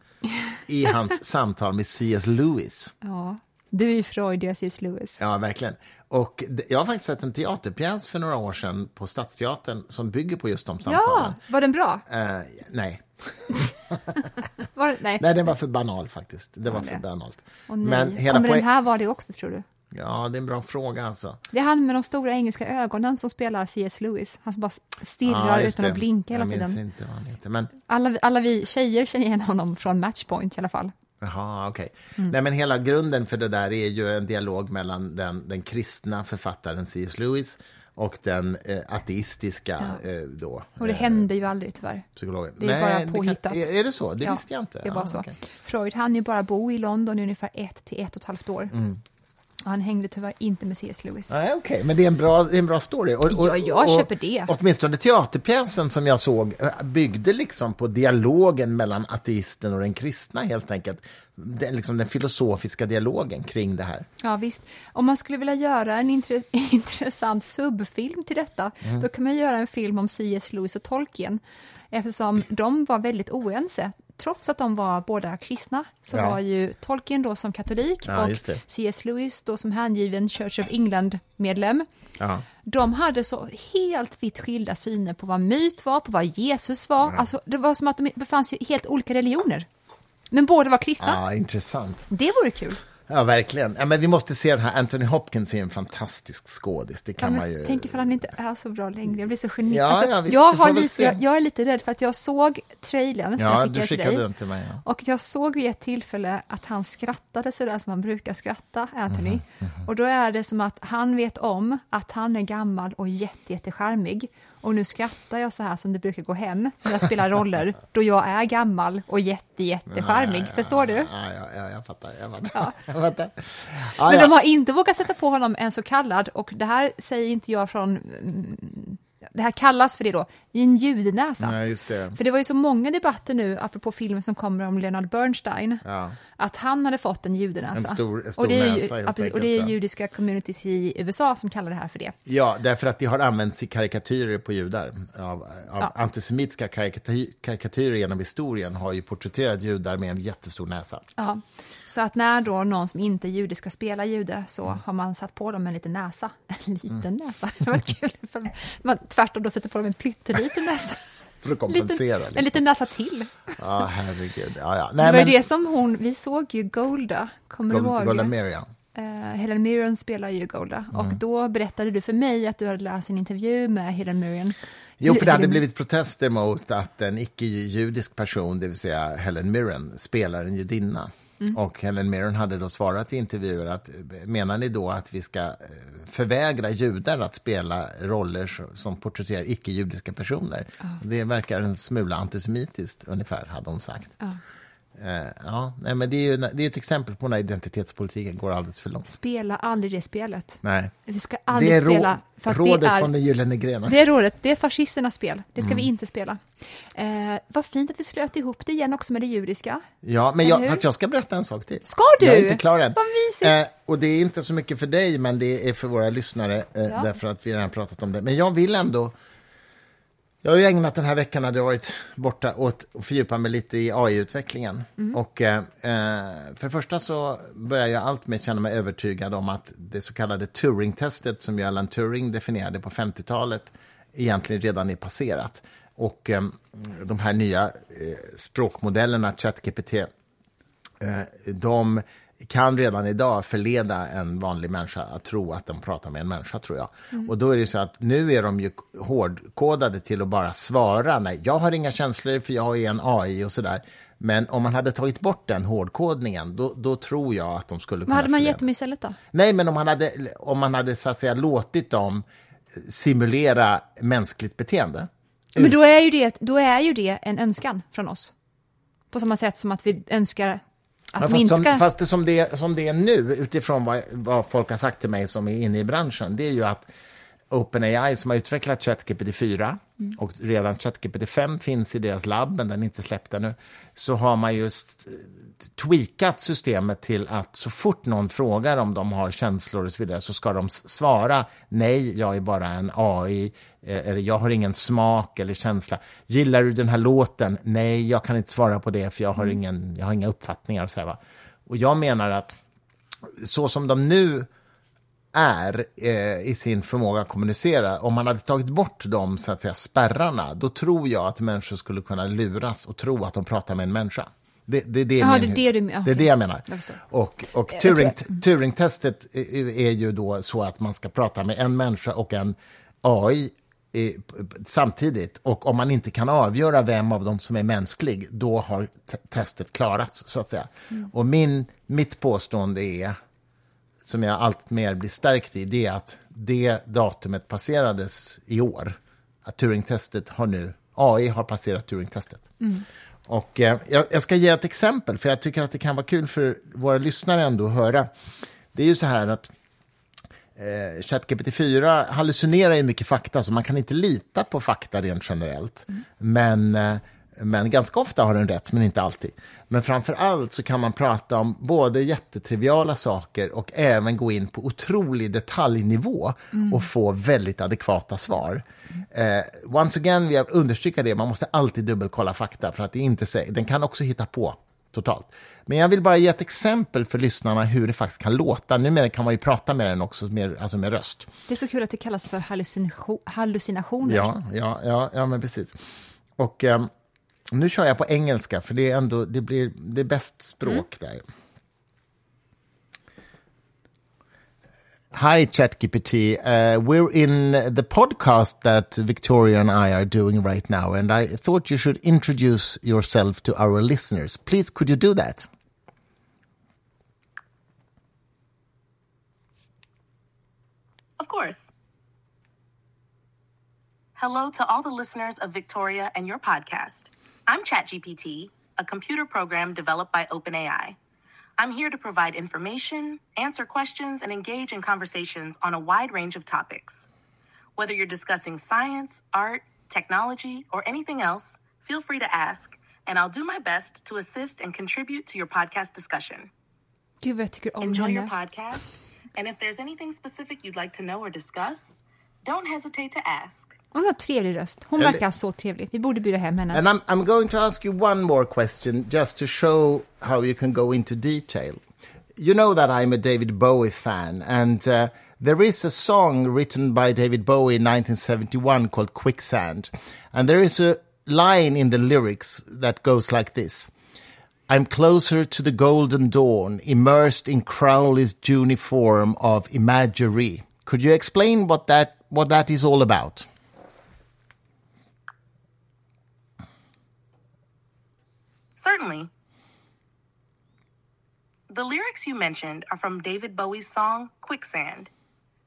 i hans samtal med C.S. Lewis. Ja. Du är Freud, jag är C.S. Lewis. Ja, verkligen. Och jag har faktiskt sett en teaterpjäs för några år sedan på Stadsteatern som bygger på just de Ja, samtalen. var den bra? Eh, nej. Var, nej. nej, den var för banal faktiskt. Det var det. för banalt. Åh. Men hela Kommer den här vara det också, tror du? Ja, det är en bra fråga alltså. Det är han med de stora engelska ögonen som spelar C.S. Lewis. Han som bara stirrar just utan att det. blinka hela tiden. inte vad han heter. Men Alla, alla vi tjejer känner igen honom från Matchpoint i alla fall. Jaha, okej. Mm. Nej, men hela grunden för det där är ju en dialog mellan den, den kristna författaren C.S. Lewis och den eh, ateistiska eh, då, Och det eh, händer ju aldrig tyvärr. psykologen. det är bara kan- påhittat. är, är det så? Det Ja, visste jag inte. Det var Ah, så. okej. Freud hann ju bara bo i London i ungefär ett till ett och ett halvt år. Mm. Han hängde tyvärr inte med C.S. Lewis. Nej, okej, men det är en bra, det är en bra story. Och, och, Ja, jag och, köper det. Åtminstone teaterpjäsen som jag såg eh, byggde liksom på dialogen mellan ateisten och den kristna helt enkelt. Den, liksom den filosofiska dialogen kring det här. Ja, visst. Om man skulle vilja göra en intre- intressant subfilm till detta, Mm. då kan man göra en film om C.S. Lewis och Tolkien, eftersom de var väldigt oense. Trots att de var båda kristna, så Ja. var ju Tolkien då som katolik Ja, och. C.S. Lewis då som hängiven Church of England-medlem. Ja. De hade så helt vitt skilda syner på vad myt var, på vad Jesus var. Alltså, det var som att de befann sig i helt olika religioner. Men båda var kristna. Intressant. Det vore kul. Ja, verkligen. Ja, men vi måste se den här. Anthony Hopkins är en fantastisk skådis. Det Ja, kan men man ju... Tänk ifall han inte är så bra längre. Jag blir så generad. Ja, alltså, ja, visst, jag, har lite, jag, jag är lite rädd för att jag såg trailern som Ja, jag du skickade till skickade dig. till mig. Ja. Och jag såg vid ett tillfälle att han skrattade sådär som man brukar skratta, Anthony. Mhm, Och då är det som att han vet om att han är gammal och jätte, jätte charmig. Och nu skrattar jag så här som det brukar gå hem när jag spelar roller, då jag är gammal och jätte, jätte charmig. Förstår du? Ja, ja, ja, jag fattar. Jag fattar. Jag fattar. Ja, Men ja. de har inte vågat sätta på honom en så kallad, och det här säger inte jag från... Det här kallas för det då, i en ljudnäsa. Nej, just det. För det var ju så många debatter nu, apropå filmen som kommer om Leonard Bernstein, Ja. att han hade fått en judenäsa. En stor- en stor och det är, näsa, helt ja, precis, och det är judiska communities i USA som kallar det här för det. Ja, därför att det har använts i karikatyrer på judar. Av, av Ja. Antisemitiska karikaty karikatyrer genom historien har ju porträtterat judar med en jättestor näsa. Ja. Så att när då någon som inte är jude ska spela jude så Mm. har man satt på dem en liten näsa. En liten näsa, det var kul. För man tvärtom då sätter på dem en pytteliten näsa. För att kompensera. Liten, liksom. En liten näsa till. Ja, herregud. Ja, ja. det Nej, var ju men, det som hon, vi såg ju Golda, kommer du Gold, ihåg? Golda Meir, ja. Eh, Helen Mirren spelar ju Golda och Mm. då berättade du för mig att du hade läst en intervju med Helen Mirren. Jo, för det hade blivit protester mot att en icke-judisk person, det vill säga Helen Mirren, spelar en judinna. Mm. Och Helen Mirren hade då svarat i intervjuer att menar ni då att vi ska eh, förvägra judar att spela roller som- porträtterar icke-judiska personer? Det verkar en smula antisemitiskt, ungefär, hade hon sagt. Ja. Eh, ja, nej, men det är ju det är ett exempel på när identitetspolitiken går alldeles för långt. Spela aldrig det spelet. Nej. Vi ska Det aldrig är rå- spela. För rådet det är, från den gyllene grenen. Det är rådet, det är fascisternas spel. Det ska Mm. vi inte spela. Eh, vad fint att vi slöt ihop det igen också med det judiska. Ja, men jag, fast jag ska berätta en sak till. Ska du? Jag är inte klar än. Vad mysigt. Eh, och det är inte så mycket för dig, men det är för våra lyssnare, eh, Ja. därför att vi redan pratat om det. Men jag vill ändå... Jag har ju ägnat den här veckan, hade jag varit borta, åt att fördjupa mig lite i AI-utvecklingen. Mm. Och eh, eh, för det första så börjar jag allt med känna mig övertygad om att det så kallade Turing-testet, som ju Alan Turing definierade på 50-talet, egentligen redan är passerat. Och eh, de här nya eh, språkmodellerna, ChatGPT, eh, de kan redan idag förleda en vanlig människa att tro att de pratar med en människa, tror jag. Och då är det så att nu är de ju hårdkodade till att bara svara, nej, jag har inga känslor för jag är en AI och sådär. Men om man hade tagit bort den hårdkodningen, då, då tror jag att de skulle Vad kunna hade man förleda. gett dem istället då? Nej, men om man hade, om man hade så att säga, låtit dem simulera mänskligt beteende. Men då är, ju det, då är ju det en önskan från oss. På samma sätt som att vi önskar att fast, minska... som, fast det, som, det, som det är nu, utifrån vad, vad folk har sagt till mig som är inne i branschen, det är ju att OpenAI som har utvecklat ChatGPT 4 och redan ChatGPT 5 finns i deras labb, men den är inte släppt ännu, så har man just tweakat systemet till att så fort någon frågar om de har känslor och så vidare så ska de svara nej, jag är bara en AI, eh, eller jag har ingen smak eller känsla. Gillar du den här låten? Nej, jag kan inte svara på det för jag har, ingen, jag har inga uppfattningar. Och, så här, va? och jag menar att så som de nu är eh, i sin förmåga att kommunicera, om man hade tagit bort de så att säga, spärrarna, då tror jag att människor skulle kunna luras och tro att de pratar med en människa. Det, det, det, min- det är det du men- det är det jag menar. Jag och och Jag Turing, tror Turing-testet är ju då så att man ska prata med en människa och en AI samtidigt och om man inte kan avgöra vem av dem som är mänsklig, då har te- testet klarats, så att säga. Och min, mitt påstående är, som jag allt mer blir stärkt i, det är att det datumet passerades i år. Att Turing-testet har nu, AI har passerat Turing-testet. Och eh, jag, jag ska ge ett exempel, för jag tycker att det kan vara kul för våra lyssnare ändå att höra. Det är ju så här att eh, ChatGPT4 hallucinerar ju mycket fakta, så man kan inte lita på fakta rent generellt. Men, eh, men ganska ofta har den rätt, men inte alltid. Men framför allt så kan man prata om både jättetriviala saker och även gå in på otrolig detaljnivå och få väldigt adekvata svar. Eh, once again vill jag understryka det, man måste alltid dubbelkolla fakta, för att det inte säkert. Den kan också hitta på totalt. Men jag vill bara ge ett exempel för lyssnarna hur det faktiskt kan låta. Numera kan man ju prata med den också, med, alltså med röst. Det är så kul att det kallas för hallucination, hallucinationer. Ja, ja, ja, ja men precis. Och ehm, nu kör jag på engelska, för det är ändå det blir det är bäst språk där. Hi, ChatGPT. Uh, we're in the podcast that Victoria and I are doing right now, and I thought you should introduce yourself to our listeners. Please, could you do that? Of course. Hello to all the listeners of Victoria and your podcast. I'm ChatGPT, a computer program developed by OpenAI. I'm here to provide information, answer questions, and engage in conversations on a wide range of topics. Whether you're discussing science, art, technology, or anything else, feel free to ask, and I'll do my best to assist and contribute to your podcast discussion. Gud vad jag tycker om Enjoy your podcast. And if there's anything specific you'd like to know or discuss, don't hesitate to ask. Hon har en trevlig röst. Hon Eller- verkar så trevlig. Vi borde bjuda hem henne. And I'm, I'm going to ask you one more question just to show how you can go into detail. You know that I'm a David Bowie fan, and uh, there is a song written by David Bowie in 1971 called Quicksand. And there is a line in the lyrics that goes like this I'm closer to the golden dawn, immersed in Crowley's uniform of imagery. Could you explain what that, what that is all about? Certainly. The lyrics you mentioned are from David Bowie's song Quicksand.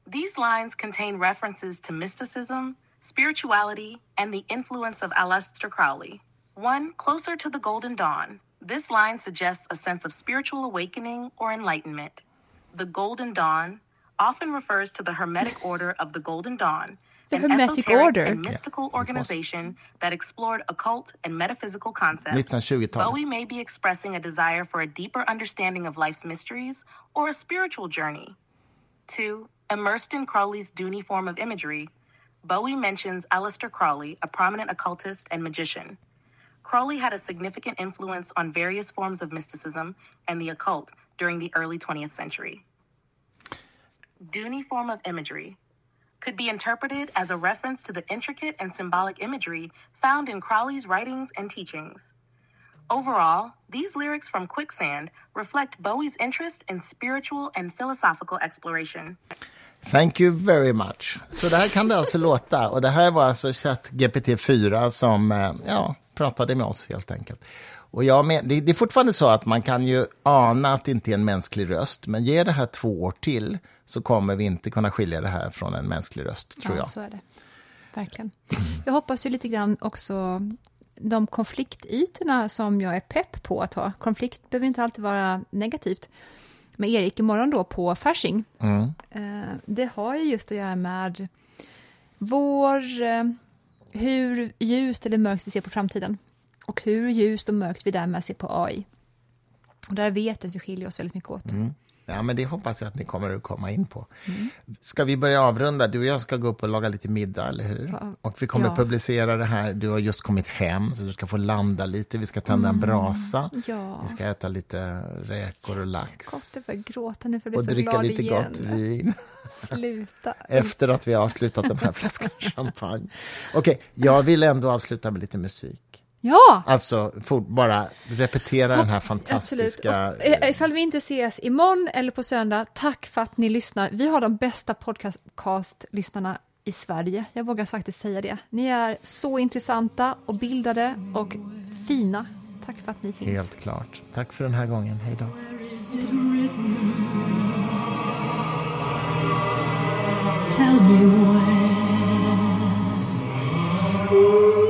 These lines contain references to mysticism, spirituality, and the influence of Aleister Crowley. One, closer to the golden dawn. This line suggests a sense of spiritual awakening or enlightenment. The golden dawn often refers to the Hermetic Order of the Golden Dawn, The an Hermetic esoteric Order? and mystical organization that explored occult and metaphysical concepts. 1920-talet. Bowie may be expressing a desire for a deeper understanding of life's mysteries or a spiritual journey. Two, immersed in Crowley's Dooney form of imagery, Bowie mentions Aleister Crowley, a prominent occultist and magician. Crowley had a significant influence on various forms of mysticism and the occult during the early 20th century. Dooney form of imagery could be interpreted as a reference to the intricate and symbolic imagery found in Crowley's writings and teachings. Overall, these lyrics from Quicksand reflect Bowie's interest in spiritual and philosophical exploration. Thank you very much. Så det här kan det alltså låta. Och det här var alltså ChatGPT4 som eh, ja, pratade med oss helt enkelt. Och jag men, det, det är fortfarande så att man kan ju ana att det inte är en mänsklig röst, men ge det här två år till så kommer vi inte kunna skilja det här från en mänsklig röst, tror ja, jag. så är det. Verkligen. Jag hoppas ju lite grann också de konfliktytorna som jag är pepp på att ha. Konflikt behöver inte alltid vara negativt. Med Erik imorgon då på Fasching. Eh, Det har ju just att göra med vår, eh, hur ljust eller mörkt vi ser på framtiden. Och hur ljust och mörkt vi därmed ser på AI. Och där vet jag att vi skiljer oss väldigt mycket åt. Ja, men det hoppas jag att ni kommer att komma in på. Ska vi börja avrunda? Du och jag ska gå upp och laga lite middag, eller hur? Och vi kommer Ja. publicera det här. Du har just kommit hem, så du ska få landa lite. Vi ska tända en brasa. Ja. Vi ska äta lite räkor och lax. Gott, jag börjar gråta nu för jag och blir så dricka glad lite igen. gott vin Sluta. efter att vi har avslutat den här flaskan champagne. Okej, jag vill ändå avsluta med lite musik. Ja! Alltså, bara repetera och, den här fantastiska... Och, eh, eh, ifall vi inte ses imorgon eller på söndag, tack för att ni lyssnar. Vi har de bästa podcastlyssnarna i Sverige. Jag vågar faktiskt säga det. Ni är så intressanta och bildade och fina. Tack för att ni finns. Helt klart. Tack för den här gången. Hej då. Tell me where.